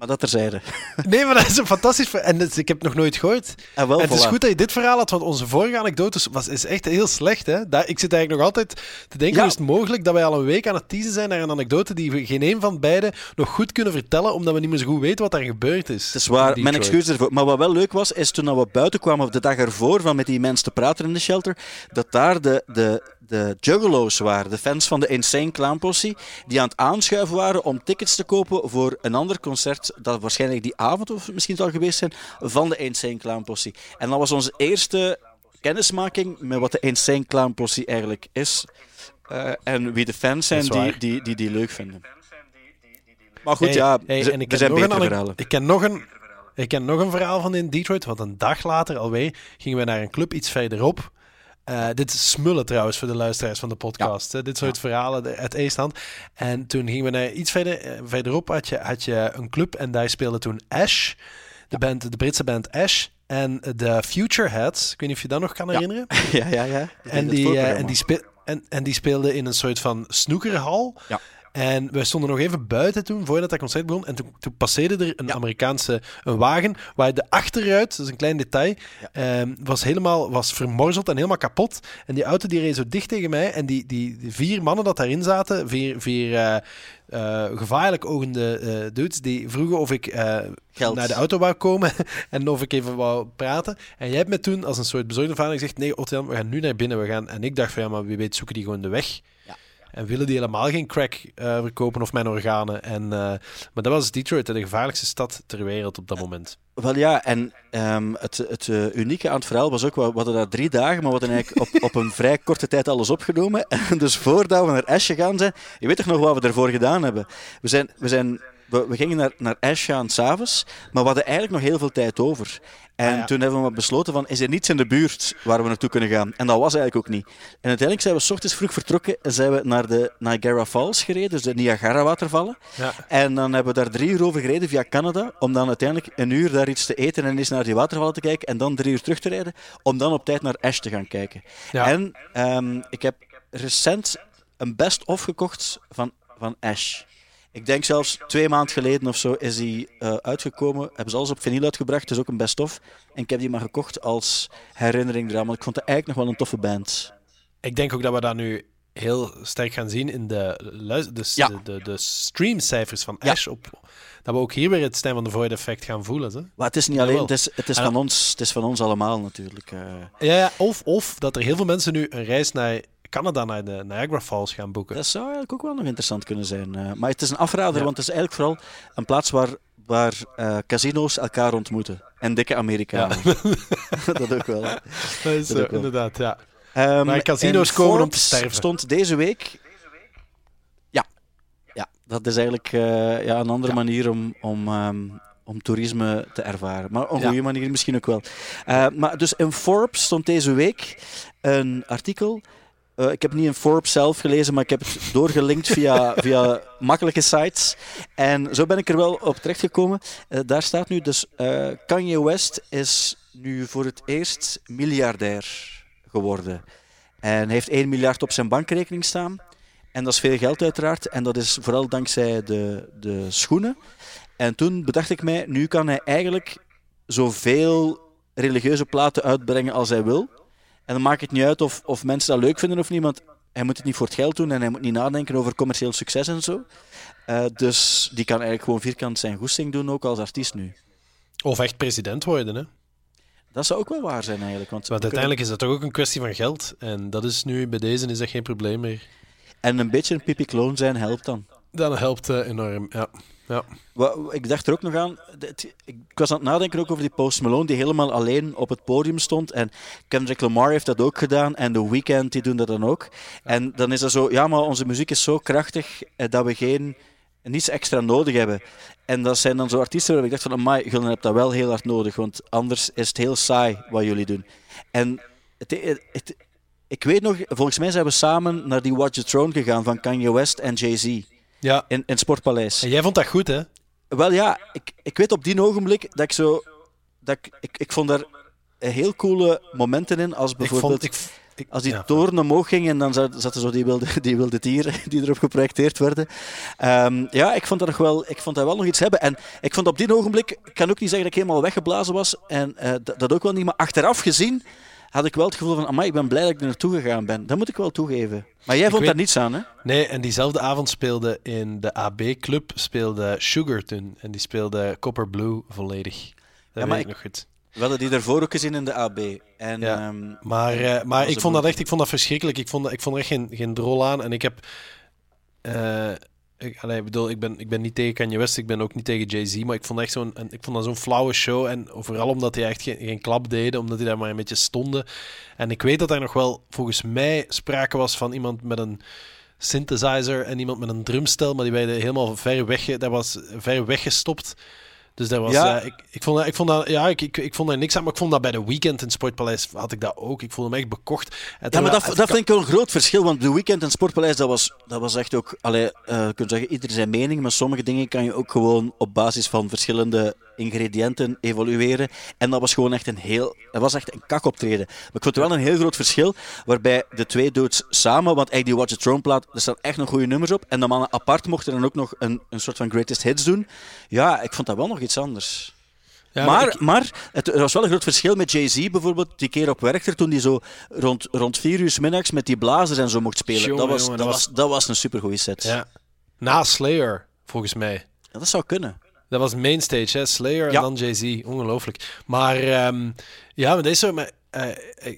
Maar dat terzijde. Nee, maar dat is een fantastisch verhaal. En dat is- ik heb het nog nooit gehoord. En wel, en het is voilà. goed dat je dit verhaal had, want onze vorige anekdotes was, is echt heel slecht. Hè? Daar, ik zit eigenlijk nog altijd te denken, Ja. hoe is het mogelijk dat wij al een week aan het teasen zijn naar een anekdote die we geen een van beiden nog goed kunnen vertellen, omdat we niet meer zo goed weten wat daar gebeurd is. Het is waar, mijn excuus ervoor. Maar wat wel leuk was, is toen we buiten kwamen, de dag ervoor, van met die mensen te praten in de shelter, dat daar de, de, de juggalo's waren, de fans van de Insane Clown Posse, die aan het aanschuiven waren om tickets te kopen voor een ander concert, dat waarschijnlijk die avond of misschien zal geweest zijn, van de Insane Clown Posse. En dat was onze eerste kennismaking met wat de Insane Clown Posse eigenlijk is. eh, en wie de fans zijn die die, die, die leuk vinden. Maar goed, Hey, ja, hey, er, en ik er ken zijn een betere verhalen. Ik ken nog een, ik ken nog een verhaal van in Detroit, want een dag later alweer gingen we naar een club iets verderop. Eh, dit is smullen trouwens voor de luisteraars van de podcast. Dit soort verhalen uit Eestland. En toen gingen we naar iets verder, eh, verderop. Had je, had je een club en daar speelde toen Ash. De, band, de Britse band Ash. En de Future Heads. Ik weet niet of je dat nog kan herinneren. Ja, ja, ja. En die, eh, en, die en, en die speelde in een soort van snoekerhal. Ja. En we stonden nog even buiten toen, voordat dat concert begon. En toen, toen passeerde er een Ja. Amerikaanse een wagen, waar de achteruit, dat is een klein detail, ehm, was helemaal was vermorzeld en helemaal kapot. En die auto die reed zo dicht tegen mij. En die, die, die vier mannen dat daarin zaten, vier, vier eh, eh, gevaarlijk ogende eh dudes, die vroegen of ik naar de auto wou komen en of ik even wou praten. En jij hebt me toen als een soort bezorgde vader gezegd, nee Otjan, we gaan nu naar binnen. We gaan... En ik dacht van ja, maar wie weet zoeken die gewoon de weg. Ja. En willen die helemaal geen crack eh, verkopen of mijn organen. En, eh, maar dat was Detroit, de gevaarlijkste stad ter wereld op dat moment. Wel ja, en ehm, het, het eh, unieke aan het verhaal was ook, we we hadden daar drie dagen, maar we hadden eigenlijk op, op een vrij korte tijd alles opgenomen. En dus voordat we naar Ash gegaan zijn, je weet toch nog wat we ervoor gedaan hebben? We, zijn, we, zijn, we, we gingen naar, naar Ash gaan s'avonds, maar we hadden eigenlijk nog heel veel tijd over. En Ah, ja. toen hebben we besloten van, is er niets in de buurt waar we naartoe kunnen gaan? En dat was eigenlijk ook niet. En uiteindelijk zijn we 's ochtends vroeg vertrokken en zijn we naar de Niagara Falls gereden, dus de Niagara-watervallen. Ja. En dan hebben we daar drie uur over gereden via Canada, om dan uiteindelijk een uur daar iets te eten en eens naar die watervallen te kijken, en dan drie uur terug te rijden, om dan op tijd naar Ash te gaan kijken. Ja. En ehm, ik heb recent een best-of gekocht van, van Ash. Ik denk zelfs twee maanden geleden of zo is die eh, uitgekomen. Hebben ze alles op vinyl uitgebracht, het is ook een best-of. En ik heb die maar gekocht als herinnering eraan, want ik vond het eigenlijk nog wel een toffe band. Ik denk ook dat we dat nu heel sterk gaan zien in de, de, Ja. de, de, de streamcijfers van Ja. Ash. Op, dat we ook hier weer het Stijn van de Void effect gaan voelen. Hè? Maar het is niet Jawel. alleen, het is, het is, En van, ons, het is van ons allemaal natuurlijk. eh. Ja, ja, of, of dat er heel veel mensen nu een reis naar Canada, naar de Niagara Falls gaan boeken. Dat zou eigenlijk ook wel nog interessant kunnen zijn. eh. maar het is een afrader, Ja. want het is eigenlijk vooral een plaats waar, waar eh, casino's elkaar ontmoeten. En dikke Amerikanen. dat ook wel. Dat is Dat zo, ook wel. inderdaad, ja. Ehm, Maar casino's en komen om te Forbes sterven. stond deze week... Ja. Ja, dat is eigenlijk eh, ja, een andere Ja. manier om... om ehm, om toerisme te ervaren. Maar een Ja. goede manier misschien ook wel. Maar dus in Forbes stond deze week een artikel. Eh, ik heb niet in Forbes zelf gelezen, maar ik heb het doorgelinkt via, via makkelijke sites. En zo ben ik er wel op terechtgekomen. Eh daar staat nu dus: eh, Kanye West is nu voor het eerst miljardair geworden. En heeft 1 miljard op zijn bankrekening staan. En dat is veel geld uiteraard. En dat is vooral dankzij de, de schoenen. En toen bedacht ik mij, nu kan hij eigenlijk zoveel religieuze platen uitbrengen als hij wil. En dan maakt het niet uit of, of mensen dat leuk vinden of niet, want hij moet het niet voor het geld doen en hij moet niet nadenken over commercieel succes en zo. Eh, dus die kan eigenlijk gewoon vierkant zijn goesting doen, ook als artiest nu. Of echt president worden, hè? Dat zou ook wel waar zijn eigenlijk. Want, Want kunnen- uiteindelijk is dat toch ook een kwestie van geld. En dat is nu, bij deze is dat geen probleem meer. En een beetje een pipi-kloon zijn helpt dan. Dat helpt eh, enorm, ja. Ja. Ik dacht er ook nog aan. Ik was aan het nadenken ook over die Post Malone die helemaal alleen op het podium stond. En Kendrick Lamar heeft dat ook gedaan. En The Weeknd die doen dat dan ook. En dan is dat zo, ja, maar onze muziek is zo krachtig eh, dat we geen niets extra nodig hebben. En dat zijn dan zo artiesten waar ik dacht van, amai, jullie hebben dat wel heel hard nodig, want anders is het heel saai wat jullie doen. En het, het, het- ik weet nog, volgens mij zijn we samen naar die Watch the Throne gegaan van Kanye West en Jay-Z ja. in het Sportpaleis. En jij vond dat goed, hè? Wel ja, ik, ik weet op die ogenblik dat ik zo. Dat ik, ik, ik vond daar heel coole momenten in. Als Ik bijvoorbeeld. vond... Ik, ik, als die ja. toren omhoog ging en dan zat- zaten zo die wilde, die wilde dieren die erop geprojecteerd werden. Ehm, ja, ik vond, dat nog wel, ik vond dat wel nog iets hebben. En ik vond op die ogenblik, ik kan ook niet zeggen dat ik helemaal weggeblazen was. En eh, dat, dat ook wel niet. Maar achteraf gezien had ik wel het gevoel van, amai, ik ben blij dat ik er naartoe gegaan ben. Dat moet ik wel toegeven. Maar jij vond weet- daar niets aan, hè? Nee, en diezelfde avond speelde in de AB-club speelde Sugar toen. En die speelde Copper Blue volledig. Dat maar weet ik nog goed. We hadden die daarvoor ook gezien in de AB. En, Ja. ehm, Maar, eh, maar ik vond dat echt ik vond dat verschrikkelijk. Ik vond, ik vond er echt geen, geen drol aan. En ik heb... eh, ik, allee, bedoel, ik ben, ik ben niet tegen Kanye West, ik ben ook niet tegen Jay-Z, maar ik vond, echt zo'n, ik vond dat zo'n flauwe show. En vooral omdat hij echt geen, geen klap deden, omdat hij daar maar een beetje stonden. En ik weet dat er nog wel, volgens mij, sprake was van iemand met een synthesizer en iemand met een drumstel, maar die werden helemaal ver weg, dat was ver weggestopt. Dus dat was, Ja. eh, ik, ik, vond ik vond dat, ja, ik, ik, ik vond daar niks aan, maar ik vond dat bij de Weekend in Sportpaleis had ik dat ook. Ik voelde me echt bekocht. En Ja, maar dat, dat vind ik wel een groot verschil, want de weekend en Sportpaleis, dat was, dat was echt ook, allee, eh, je kunt zeggen, ieder zijn mening, maar sommige dingen kan je ook gewoon op basis van verschillende ingrediënten evalueren. En dat was gewoon echt een heel, dat was echt een kakoptreden. Maar ik vond er wel een heel groot verschil, waarbij de twee dudes samen, want eigenlijk die Watch the Throne plaat, er staan echt nog goede nummers op, en de mannen apart mochten dan ook nog een, een soort van greatest hits doen. Ja, ik vond dat wel nog iets anders. Ja, maar ik- maar het, er was wel een groot verschil met Jay-Z bijvoorbeeld, die keer op Werchter, toen die zo rond, rond vier uur 's middags met die blazers en zo mocht spelen. Jongen, dat, was, jongen, dat, dat was, dat was een supergoeie set. ja. Na Slayer, volgens mij. Ja, dat zou kunnen. Dat was mainstage, hè? Slayer Ja. en dan Jay-Z. Ongelooflijk. Maar ehm, ja, maar zo. Maar, eh,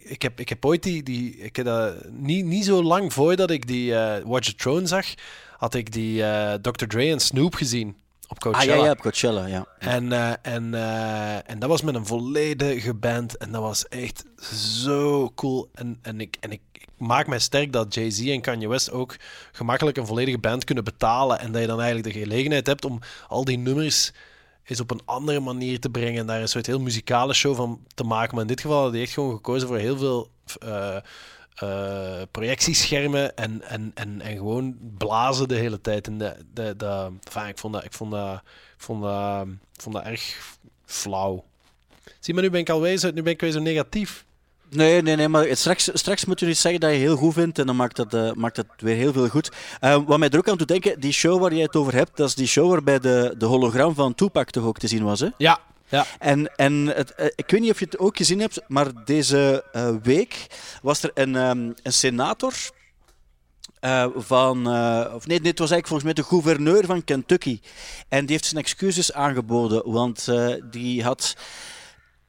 ik, heb, ik heb ooit die. die ik heb dat, niet, niet zo lang voordat ik die eh, Watch the Throne zag, had ik die eh, Dr. Dre en Snoop gezien op Ah Coachella. ja, ja, op Coachella, ja. En, en, en dat was met een volledige band. En dat was echt zo cool. En, en, ik, en ik, maak mij sterk dat Jay-Z en Kanye West ook gemakkelijk een volledige band kunnen betalen. En dat je dan eigenlijk de gelegenheid hebt om al die nummers eens op een andere manier te brengen. En daar een soort heel muzikale show van te maken. Maar in dit geval hadden die echt gewoon gekozen voor heel veel... eh, eh, projectieschermen en, en, en, en gewoon blazen de hele tijd. En de, de, ik, vond dat, ik, vond dat, vond dat, vond dat erg flauw. Zie maar, nu ben ik alweer nu ben ik zo negatief. Nee, nee, nee, maar straks, straks moet je iets zeggen dat je heel goed vindt en dan maakt dat, eh, maakt dat weer heel veel goed. Eh, wat mij er ook aan doet denken, die show waar jij het over hebt, dat is die show waarbij de, de hologram van Tupac toch ook te zien was, hè? Ja, ja. En, en het, eh, ik weet niet of je het ook gezien hebt, maar deze week was er een, ehm, een senator van. of nee, het was eigenlijk volgens mij de gouverneur van Kentucky. En die heeft zijn excuses aangeboden, want die had.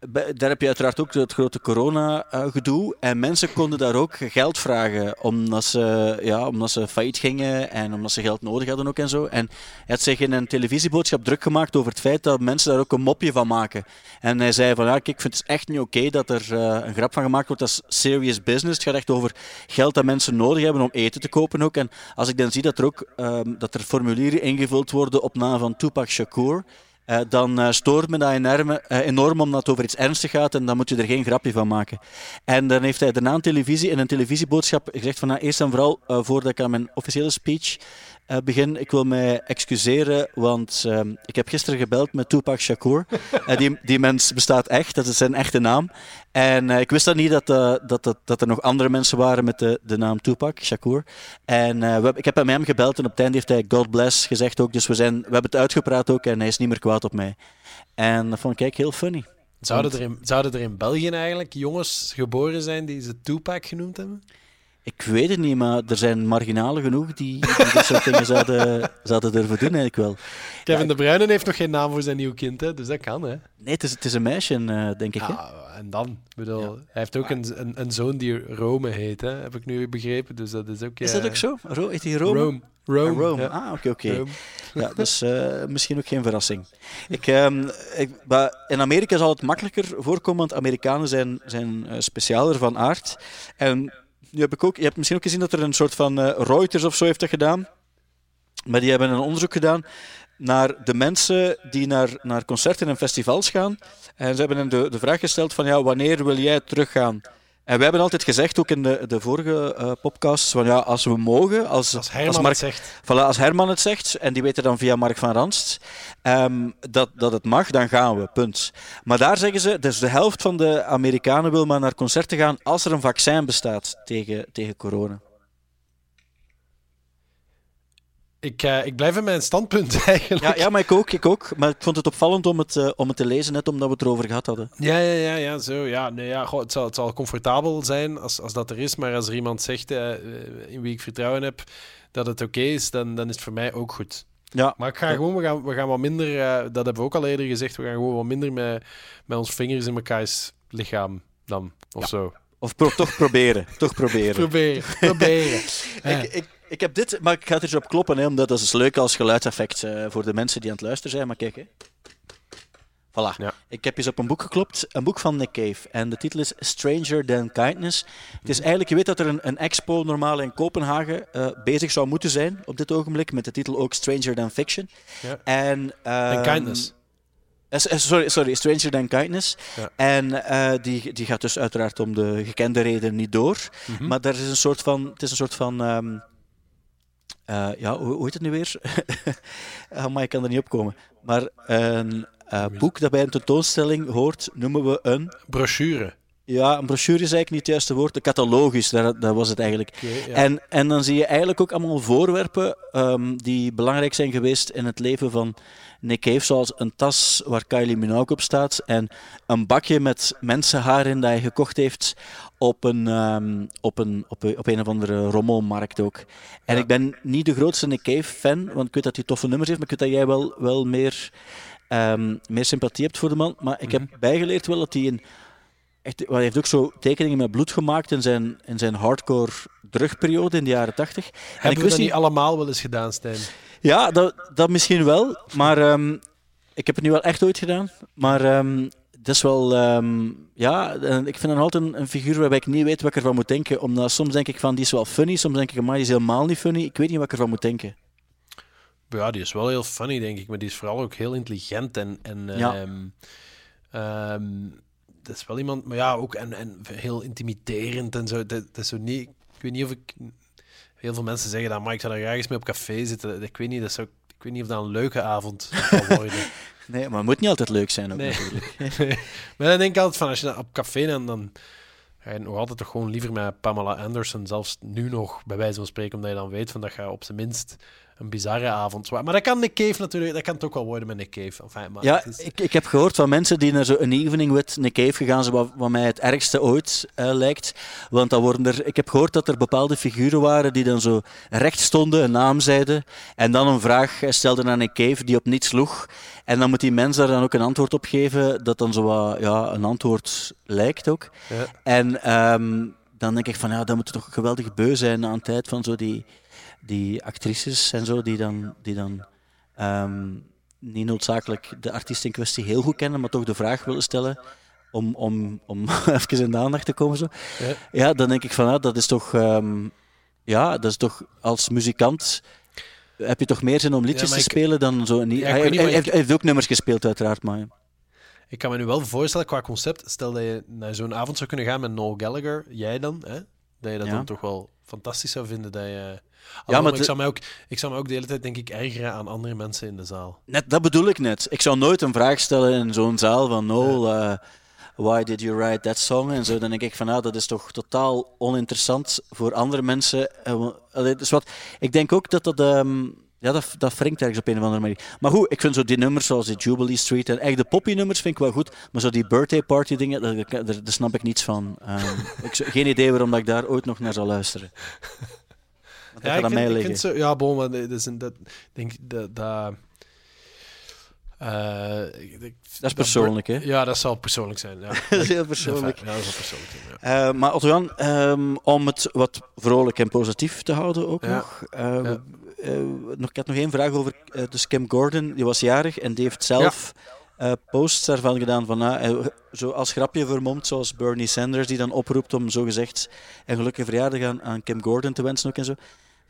Daar heb je uiteraard ook het grote corona-gedoe. En mensen konden daar ook geld vragen, omdat ze, ja, omdat ze failliet gingen en omdat ze geld nodig hadden ook en zo. En hij had zich in een televisieboodschap druk gemaakt over het feit dat mensen daar ook een mopje van maken. En hij zei van, ja, kijk, ik vind het echt niet oké dat er eh, een grap van gemaakt wordt. Dat is serious business. Het gaat echt over geld dat mensen nodig hebben om eten te kopen ook. En als ik dan zie dat er ook ehm, dat er formulieren ingevuld worden op naam van Tupac Shakur, eh, dan eh, stoort me dat enorm, eh, enorm omdat het over iets ernstigs gaat en dan moet je er geen grapje van maken. En dan heeft hij daarna een televisie, in een televisieboodschap gezegd van nou, eerst en vooral, voordat ik aan mijn officiële speech eh, begin, ik wil mij excuseren, want ehm, ik heb gisteren gebeld met Tupac Shakur. Eh, die, die mens bestaat echt, dat is zijn echte naam. En eh, ik wist dan niet dat, dat, dat, dat er nog andere mensen waren met de, de naam Tupac Shakur. En we, ik heb met hem gebeld en op het einde heeft hij God bless gezegd ook. Dus we, zijn, we hebben het uitgepraat ook en hij is niet meer kwaad op mij. En dat vond ik heel funny. Zouden er, in, zouden er in België eigenlijk jongens geboren zijn die ze Tupac genoemd hebben? Ik weet het niet, maar er zijn marginalen genoeg die, die dit soort dingen zouden, zouden durven doen eigenlijk wel. Kevin De Bruyne heeft nog geen naam voor zijn nieuw kind, hè? dus dat kan. Hè? Nee, het is, het is een meisje, eh, denk ik. hè? Ja, en dan? Ik bedoel, Hij heeft ook een, een, een zoon die Rome heet, hè? heb ik nu begrepen. Dus dat is ook... Is dat ook zo? Ro heet hij Rome? Rome. Rome. Ah, Rome. ja. Ah, oké, oké. Ja, dus eh, misschien ook geen verrassing. Ik, ehm, ik, in Amerika zal het makkelijker voorkomen, want Amerikanen zijn, zijn eh, specialer van aard. En nu heb ik ook, je hebt misschien ook gezien dat er een soort van eh, Reuters of zo heeft dat gedaan. Maar die hebben een onderzoek gedaan naar de mensen die naar, naar concerten en festivals gaan. En ze hebben hen de, de vraag gesteld van, ja, wanneer wil jij teruggaan? En wij hebben altijd gezegd, ook in de, de vorige eh podcasts, van ja, als we mogen, als, Als Herman Mark, het zegt. Voilà, als Herman het zegt, en die weten dan via Mark van Ranst, ehm, dat, dat het mag, dan gaan we, punt. Maar daar zeggen ze, dus de helft van de Amerikanen wil maar naar concerten gaan als er een vaccin bestaat tegen, tegen corona. Ik, eh, ik blijf in mijn standpunt eigenlijk. Ja, ja, maar ik ook, ik ook. Maar ik vond het opvallend om het, eh, om het te lezen, net omdat we het erover gehad hadden. Ja, ja, ja, ja, zo. Ja, nee, ja, goh, het, zal, het zal comfortabel zijn als, als dat er is, maar als er iemand zegt eh, in wie ik vertrouwen heb dat het oké is, dan, dan is het voor mij ook goed. Ja, Maar ik ga gewoon, we gaan, we gaan wat minder, dat hebben we ook al eerder gezegd, we gaan gewoon wat minder met, met ons vingers in mekaars lichaam dan, of zo. of pro- toch proberen, toch proberen. Proberen, proberen. Ik, ik, ik heb dit, maar ik ga er eens op kloppen, hè, omdat dat is leuk als geluidseffect eh, voor de mensen die aan het luisteren zijn. Maar kijk, hè. Voilà. Ja. Ik heb eens op een boek geklopt, een boek van Nick Cave. En de titel is Stranger Than Kindness. Het is eigenlijk, je weet dat er een, een expo normaal in Kopenhagen eh, bezig zou moeten zijn op dit ogenblik, met de titel ook Stranger Than Fiction. Ja. En, En ehm, kindness. eh, sorry, sorry, Stranger Than Kindness. Ja. En die, die gaat dus uiteraard om de gekende reden niet door. Mhm. Maar daar is een soort van, het is een soort van, ehm, eh, ja, hoe, hoe heet het nu weer? Ah, maar ik kan er niet op komen. Maar een eh, boek dat bij een tentoonstelling hoort, noemen we een, Brochure. Ja, een brochure is eigenlijk niet het juiste woord, een catalogus, daar, dat was het eigenlijk. Ja. En, en dan zie je eigenlijk ook allemaal voorwerpen ehm, die belangrijk zijn geweest in het leven van Nick Cave, zoals een tas waar Kylie Minogue op staat en een bakje met mensenhaar in dat hij gekocht heeft op een, ehm, op een, op een, op een of andere rommelmarkt ook. En Ja. ik ben niet de grootste Nick Cave-fan, want ik weet dat hij toffe nummers heeft, maar ik weet dat jij wel, wel meer, ehm, meer sympathie hebt voor de man. Maar ik heb Mhm. bijgeleerd wel dat hij een Echt, hij heeft ook zo tekeningen met bloed gemaakt in zijn, in zijn hardcore drugperiode in de jaren tachtig. En ik Hebben we dat niet... allemaal wel eens gedaan, Stijn? Ja, dat, dat misschien wel. Maar ehm, ik heb het nu wel echt ooit gedaan. Maar ehm het is wel... ehm, ja, ik vind hem altijd een, een figuur waarbij ik niet weet wat ik ervan moet denken. Omdat soms denk ik van, die is wel funny. Soms denk ik, maar die is helemaal niet funny. Ik weet niet wat ik ervan moet denken. Ja, die is wel heel funny, denk ik. Maar die is vooral ook heel intelligent. En, en Ja. ehm, ehm, dat is wel iemand... Maar ja, ook en, en heel intimiderend en zo. Dat, dat is zo niet... Ik weet niet of ik... Heel veel mensen zeggen dat, maar ik zou daar graag eens mee op café zitten. Ik weet niet, dat zou, ik weet niet of dat een leuke avond zal worden. Nee, maar het moet niet altijd leuk zijn ook Nee. natuurlijk. maar dan denk ik altijd van, als je dan op café dan, dan ga je nog altijd toch gewoon liever met Pamela Anderson, zelfs nu nog, bij wijze van spreken, omdat je dan weet van dat je op zijn minst een bizarre avond... Maar dat kan Nick Cave natuurlijk, dat kan het ook wel worden met Nick Cave. Enfin, maar Ja, is- ik, ik heb gehoord van mensen die naar zo'n evening with Nick Cave gegaan zijn, wat, wat mij het ergste ooit eh, lijkt. Want dan worden er, ik heb gehoord dat er bepaalde figuren waren die dan zo recht stonden, een naam zeiden, en dan een vraag stelden aan Nick Cave die op niets sloeg. En dan moet die mens daar dan ook een antwoord op geven, dat dan zo wat, ja, een antwoord lijkt ook. ja. En ehm, dan denk ik van, ja, dat moet toch geweldig beu zijn na een tijd van zo die, die actrices en zo, die dan, die dan ehm, niet noodzakelijk de artiest in kwestie heel goed kennen, maar toch de vraag willen stellen om, om, om even in de aandacht te komen. Zo. Ja. Ja, dan denk ik van, dat is toch, ehm, ja, dat is toch als muzikant heb je toch meer zin om liedjes te ik- spelen dan zo. Niet, Ja, ik hij, niet, heeft, ik- hij heeft ook nummers gespeeld, uiteraard, maar Ik kan me nu wel voorstellen, qua concept, stel dat je naar zo'n avond zou kunnen gaan met Noel Gallagher, jij dan, hè? dat je dat dan toch wel fantastisch zou vinden. Dat je... maar Alhoewel, de- ik, zou mij ook, ik zou me ook de hele tijd, denk ik, ergeren aan andere mensen in de zaal. Net, dat bedoel ik net. Ik zou nooit een vraag stellen in zo'n zaal van Noel, eh, why did you write that song? En zo, dan denk ik van, nou, dat is toch totaal oninteressant voor andere mensen. Dus wat, ik denk ook dat dat, ehm, ja, dat, dat wringt ergens op een of andere manier. Maar goed, ik vind zo die nummers zoals die Jubilee Street en echt de poppy nummers vind ik wel goed, maar zo die birthday party dingen, daar, daar, daar snap ik niets van. Ehm, ik, zou- geen idee waarom dat ik daar ooit nog naar zal luisteren. Want Ja, ik vind, ik vind zo, ja, bon, maar dat is een, dat, denk ik, dat, dat, eh, ik- Dat is persoonlijk, hè? Ja, dat zal persoonlijk zijn. Ja, Dat is heel persoonlijk. Ja, dat is persoonlijk. Ja. Eh, maar Otto-Jan, ehm, om het wat vrolijk en positief te houden ook nog. nog. Ik had nog één vraag over dus Kim Gordon. Die was jarig en die heeft zelf posts daarvan gedaan. Van, ah, zo als grapje vermomd, zoals Bernie Sanders, die dan oproept om zogezegd een gelukkige verjaardag aan, aan Kim Gordon te wensen ook en zo.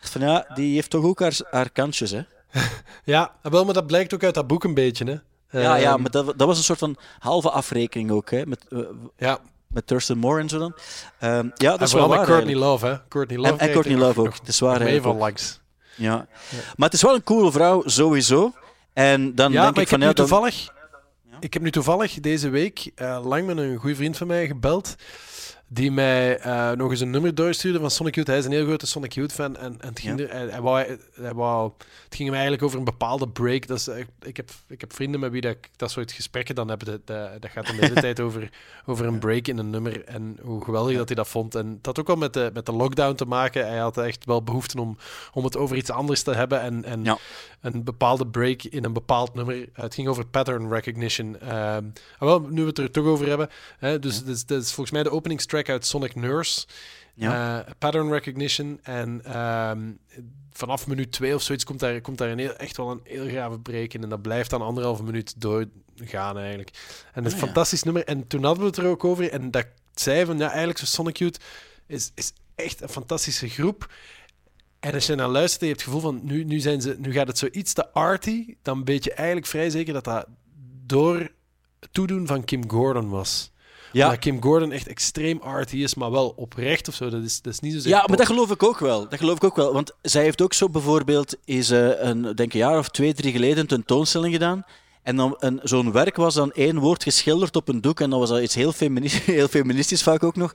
Van ja, die heeft toch ook haar, haar kantjes, hè? Ja, wel, maar dat blijkt ook uit dat boek een beetje. Hè. ja, ja, Ehm, maar dat, dat was een soort van halve afrekening ook, hè? Met, eh, ja. met Thurston Moore en zo dan. Ehm, ja, dat En is wel met waar Courtney eigenlijk. Love, hè. Courtney En, Love en Courtney Love ook. Het is waar ook. langs. Ja. Maar het is wel een coole vrouw, sowieso. En dan Ja, denk ik ik van ja, dan, toevallig, ik heb nu toevallig deze week eh, lang met een goede vriend van mij gebeld. Die mij eh, nog eens een nummer doorstuurde van Sonic Youth. Hij is een heel grote Sonic Youth fan. En, en het, ging Ja. er, hij, hij wou, hij wou, het ging hem eigenlijk over een bepaalde break. Dat is, eh, ik, heb, ik heb vrienden met wie dat, ik dat soort gesprekken dan heb. Dat, dat, dat gaat dan de hele tijd over, over een break in een nummer. En hoe geweldig dat hij dat vond. En dat had ook wel met de, met de lockdown te maken. Hij had echt wel behoefte om, om het over iets anders te hebben. En, en Ja. een bepaalde break in een bepaald nummer. Het ging over pattern recognition. Wel, nu we het er toch over hebben. Hè, dus dat is, dat is volgens mij de openingstrack uit Sonic Nurse. Ja. Eh, pattern recognition. En ehm, vanaf minuut 2 of zoiets komt daar, komt daar een heel, echt wel een heel grave break in. En dat blijft dan anderhalve minuut doorgaan eigenlijk. En het is Ah, een ja. fantastisch nummer. En toen hadden we het er ook over. En dat zei van ja, eigenlijk zo Sonic Youth is, is echt een fantastische groep. En als je naar luistert en je hebt het gevoel van nu, nu, zijn ze, nu gaat het zoiets te arty, dan weet je eigenlijk vrij zeker dat dat door het toedoen van Kim Gordon was. Ja. Kim Gordon echt extreem arty is, maar wel oprecht of zo. Dat is, dat is niet zo Ja, maar dat geloof ik ook wel. Dat geloof ik ook wel. Want zij heeft ook zo bijvoorbeeld is, eh, een, denk een jaar of twee, drie geleden een tentoonstelling gedaan. En dan een, zo'n werk was dan één woord geschilderd op een doek. En dat was al iets heel, femini- heel feministisch vaak ook nog.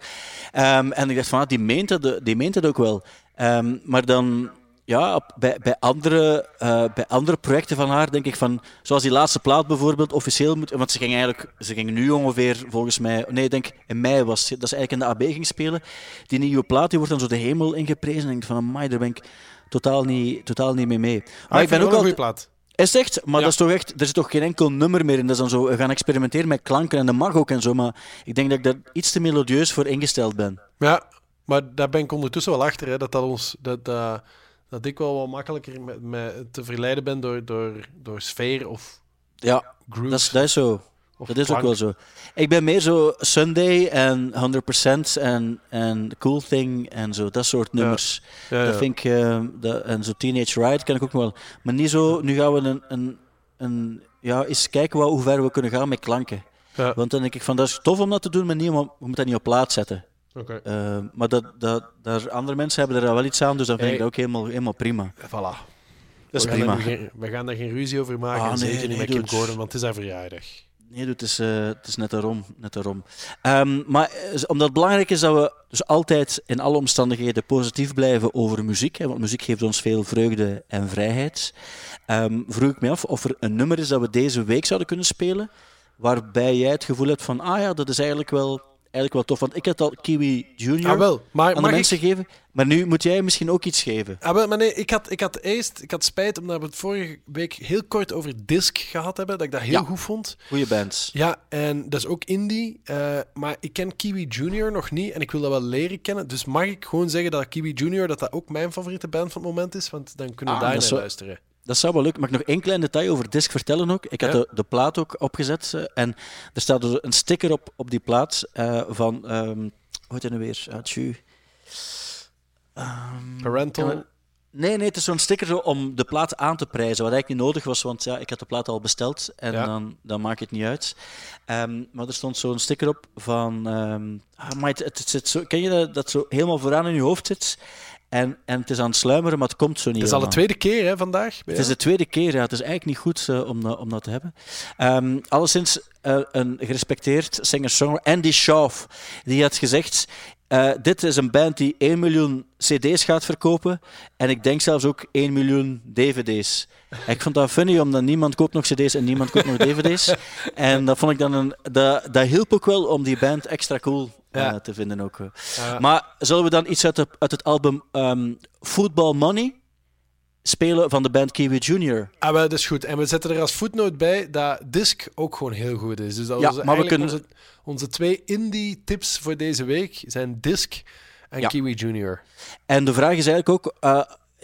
Ehm, en ik dacht van, ah, die, meent dat, die meent dat ook wel. Ehm, maar dan, ja, bij, bij, andere, eh, bij andere projecten van haar denk ik van, zoals die laatste plaat bijvoorbeeld, officieel moet, want ze ging eigenlijk, ze ging nu ongeveer volgens mij, nee, ik denk in mei was, dat ze eigenlijk in de AB ging spelen. Die nieuwe plaat, die wordt dan zo de hemel ingeprezen. En ik denk van, amai, daar ben ik totaal niet, totaal niet mee mee. Maar ik ben ook al een al goede plaat. is echt? Maar Ja. dat is toch echt, er zit toch geen enkel nummer meer in. Dat is dan zo, we gaan experimenteren met klanken en dat mag ook en zo. Maar ik denk dat ik daar iets te melodieus voor ingesteld ben. Ja, maar daar ben ik ondertussen wel achter. Hè, dat, dat, ons, dat, dat, dat ik wel wat makkelijker met, met te verleiden ben door, door, door sfeer of Ja, groove. dat is, dat is zo. of Dat is ook wel zo. Ik ben meer zo Sunday en 100% en, en Cool Thing en zo, dat soort nummers. Ja, Dat vind ik, eh, dat, en zo Teenage Ride kan ik ook wel. Maar niet zo, nu gaan we een, een, een ja, eens kijken wat, hoe ver we kunnen gaan met klanken. Ja. Want dan denk ik van, dat is tof om dat te doen, maar niet, we moeten dat niet op plaat zetten. Uh, maar dat, dat, daar, andere mensen hebben er wel iets aan, dus dan vind Hey. ik dat ook helemaal, helemaal prima. Voilà. Dat is we, gaan prima. daar geen, we gaan daar geen ruzie over maken. Ah, nee, zeker niet nee, met Kim dude. Gordon, want het is haar verjaardag. Nee, dude, het is, eh, het is net daarom. Net daarom. Ehm, maar eh, omdat het belangrijk is dat we dus altijd in alle omstandigheden positief blijven over muziek, hè, want muziek geeft ons veel vreugde en vrijheid, ehm, vroeg ik me af of er een nummer is dat we deze week zouden kunnen spelen, waarbij jij het gevoel hebt van, ah ja, dat is eigenlijk wel, eigenlijk wel tof. Want ik had al Kiwi Junior Ah, wel. Maar, aan de mensen ik, geven, maar nu moet jij misschien ook iets geven. ah, wel, maar nee, ik had, ik had eerst ik had spijt omdat we het vorige week heel kort over Disc gehad hebben, dat ik dat heel Ja. goed vond. Goeie bands. Ja, en dat is ook indie. eh, maar ik ken Kiwi Junior nog niet en ik wil dat wel leren kennen. Dus mag ik gewoon zeggen dat Kiwi Junior dat dat ook mijn favoriete band van het moment is? Want dan kunnen we Ah, daar naar zo- luisteren. Dat zou wel leuk. Mag ik nog één klein detail over Disc vertellen ook? Ik had Ja. de, de plaat ook opgezet eh, en er staat dus een sticker op, op die plaat eh, van... ehm hoe heet het nu weer? Ah, tju. Ehm, Parental. Nee, nee, het is zo'n sticker zo om de plaat aan te prijzen, wat eigenlijk niet nodig was, want ja, ik had de plaat al besteld en Ja. dan, dan maakt het niet uit. Ehm, maar er stond zo'n sticker op van... ah, maar het, het zit zo, ken je dat, dat zo helemaal vooraan in je hoofd zit? En, en het is aan het sluimeren, maar het komt zo niet Het is al de tweede keer hè, vandaag. Het is de tweede keer, ja. Het is eigenlijk niet goed eh, om, dat, om dat te hebben. Ehm alleszins eh, een gerespecteerd singer-songwriter, Andy Schaaf, die had gezegd... eh, dit is een band die 1 miljoen cd's gaat verkopen en ik denk zelfs ook 1 miljoen dvd's. En ik vond dat funny, omdat niemand koopt nog cd's en niemand koopt nog dvd's. En dat vond ik dan een... Dat, dat hielp ook wel om die band extra cool eh, Ja. te vinden ook. Maar zullen we dan iets uit, de- uit het album ehm, Football Money spelen van de band Kiwi Junior? Ah, wel, dat is goed. En we zetten er als voetnoot bij dat Disc ook gewoon heel goed is. Dus dat Ja, onze, maar we kunnen- onze, onze twee indie tips voor deze week zijn Disc en Ja. Kiwi Junior. En de vraag is eigenlijk ook... eh,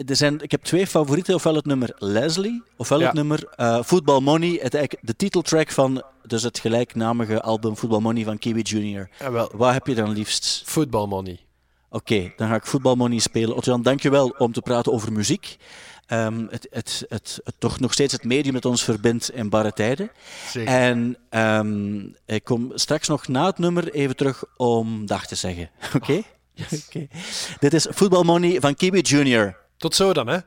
er zijn, ik heb twee favorieten, ofwel het nummer Leslie, ofwel Ja. het nummer eh Football Money, het, de titeltrack van dus het gelijknamige album Football Money van Kiwi Junior. En wel, Wat heb je dan liefst? Football Money. Oké, dan ga ik Football Money spelen. Otjan, dankjewel om te praten over muziek. Ehm, het, het, het, het toch nog steeds het medium dat ons verbindt in barre tijden. Zeker. En ehm, ik kom straks nog na het nummer even terug om dag te zeggen. Oké? Oké. Dit is Football Money van Kiwi Junior. Tot zo dan, hè?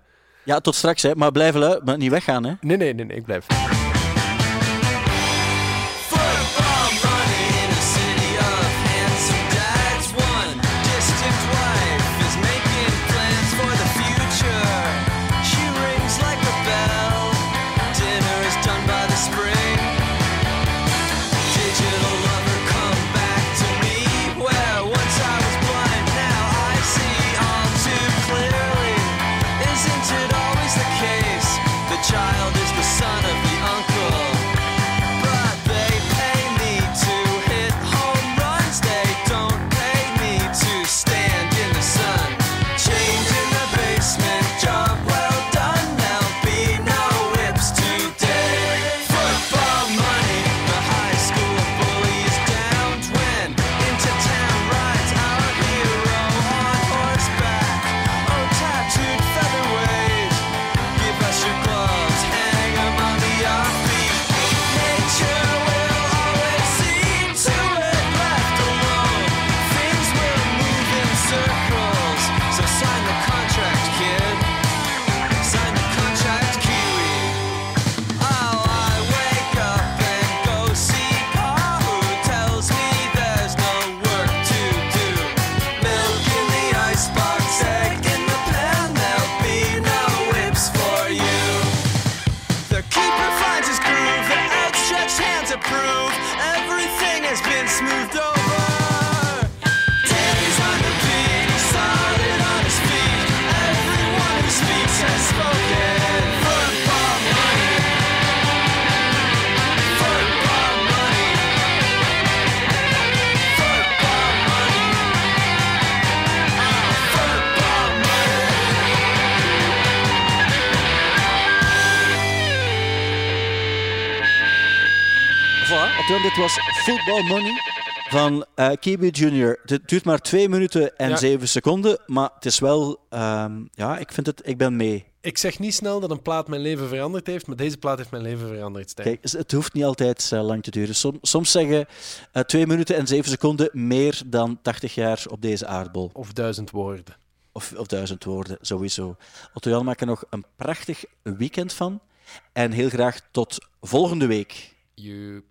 Ja, tot straks, hè. maar blijven lu- maar niet weggaan. Hè. Nee, nee, nee, nee ik blijf. Dit was Football Money van eh Kibi Jr. Het duurt maar 2 minuten en Ja. 7 seconden, maar het is wel... ehm, ja, ik vind het... Ik ben mee. Ik zeg niet snel dat een plaat mijn leven veranderd heeft, maar deze plaat heeft mijn leven veranderd, Stijn. Kijk, het hoeft niet altijd eh, lang te duren. Som- soms zeggen eh 2 minuten en 7 seconden meer dan 80 jaar op deze aardbol. Of duizend woorden. Of, of duizend woorden, sowieso. Otto Jan maakt er nog een prachtig weekend van. En heel graag tot volgende week. You.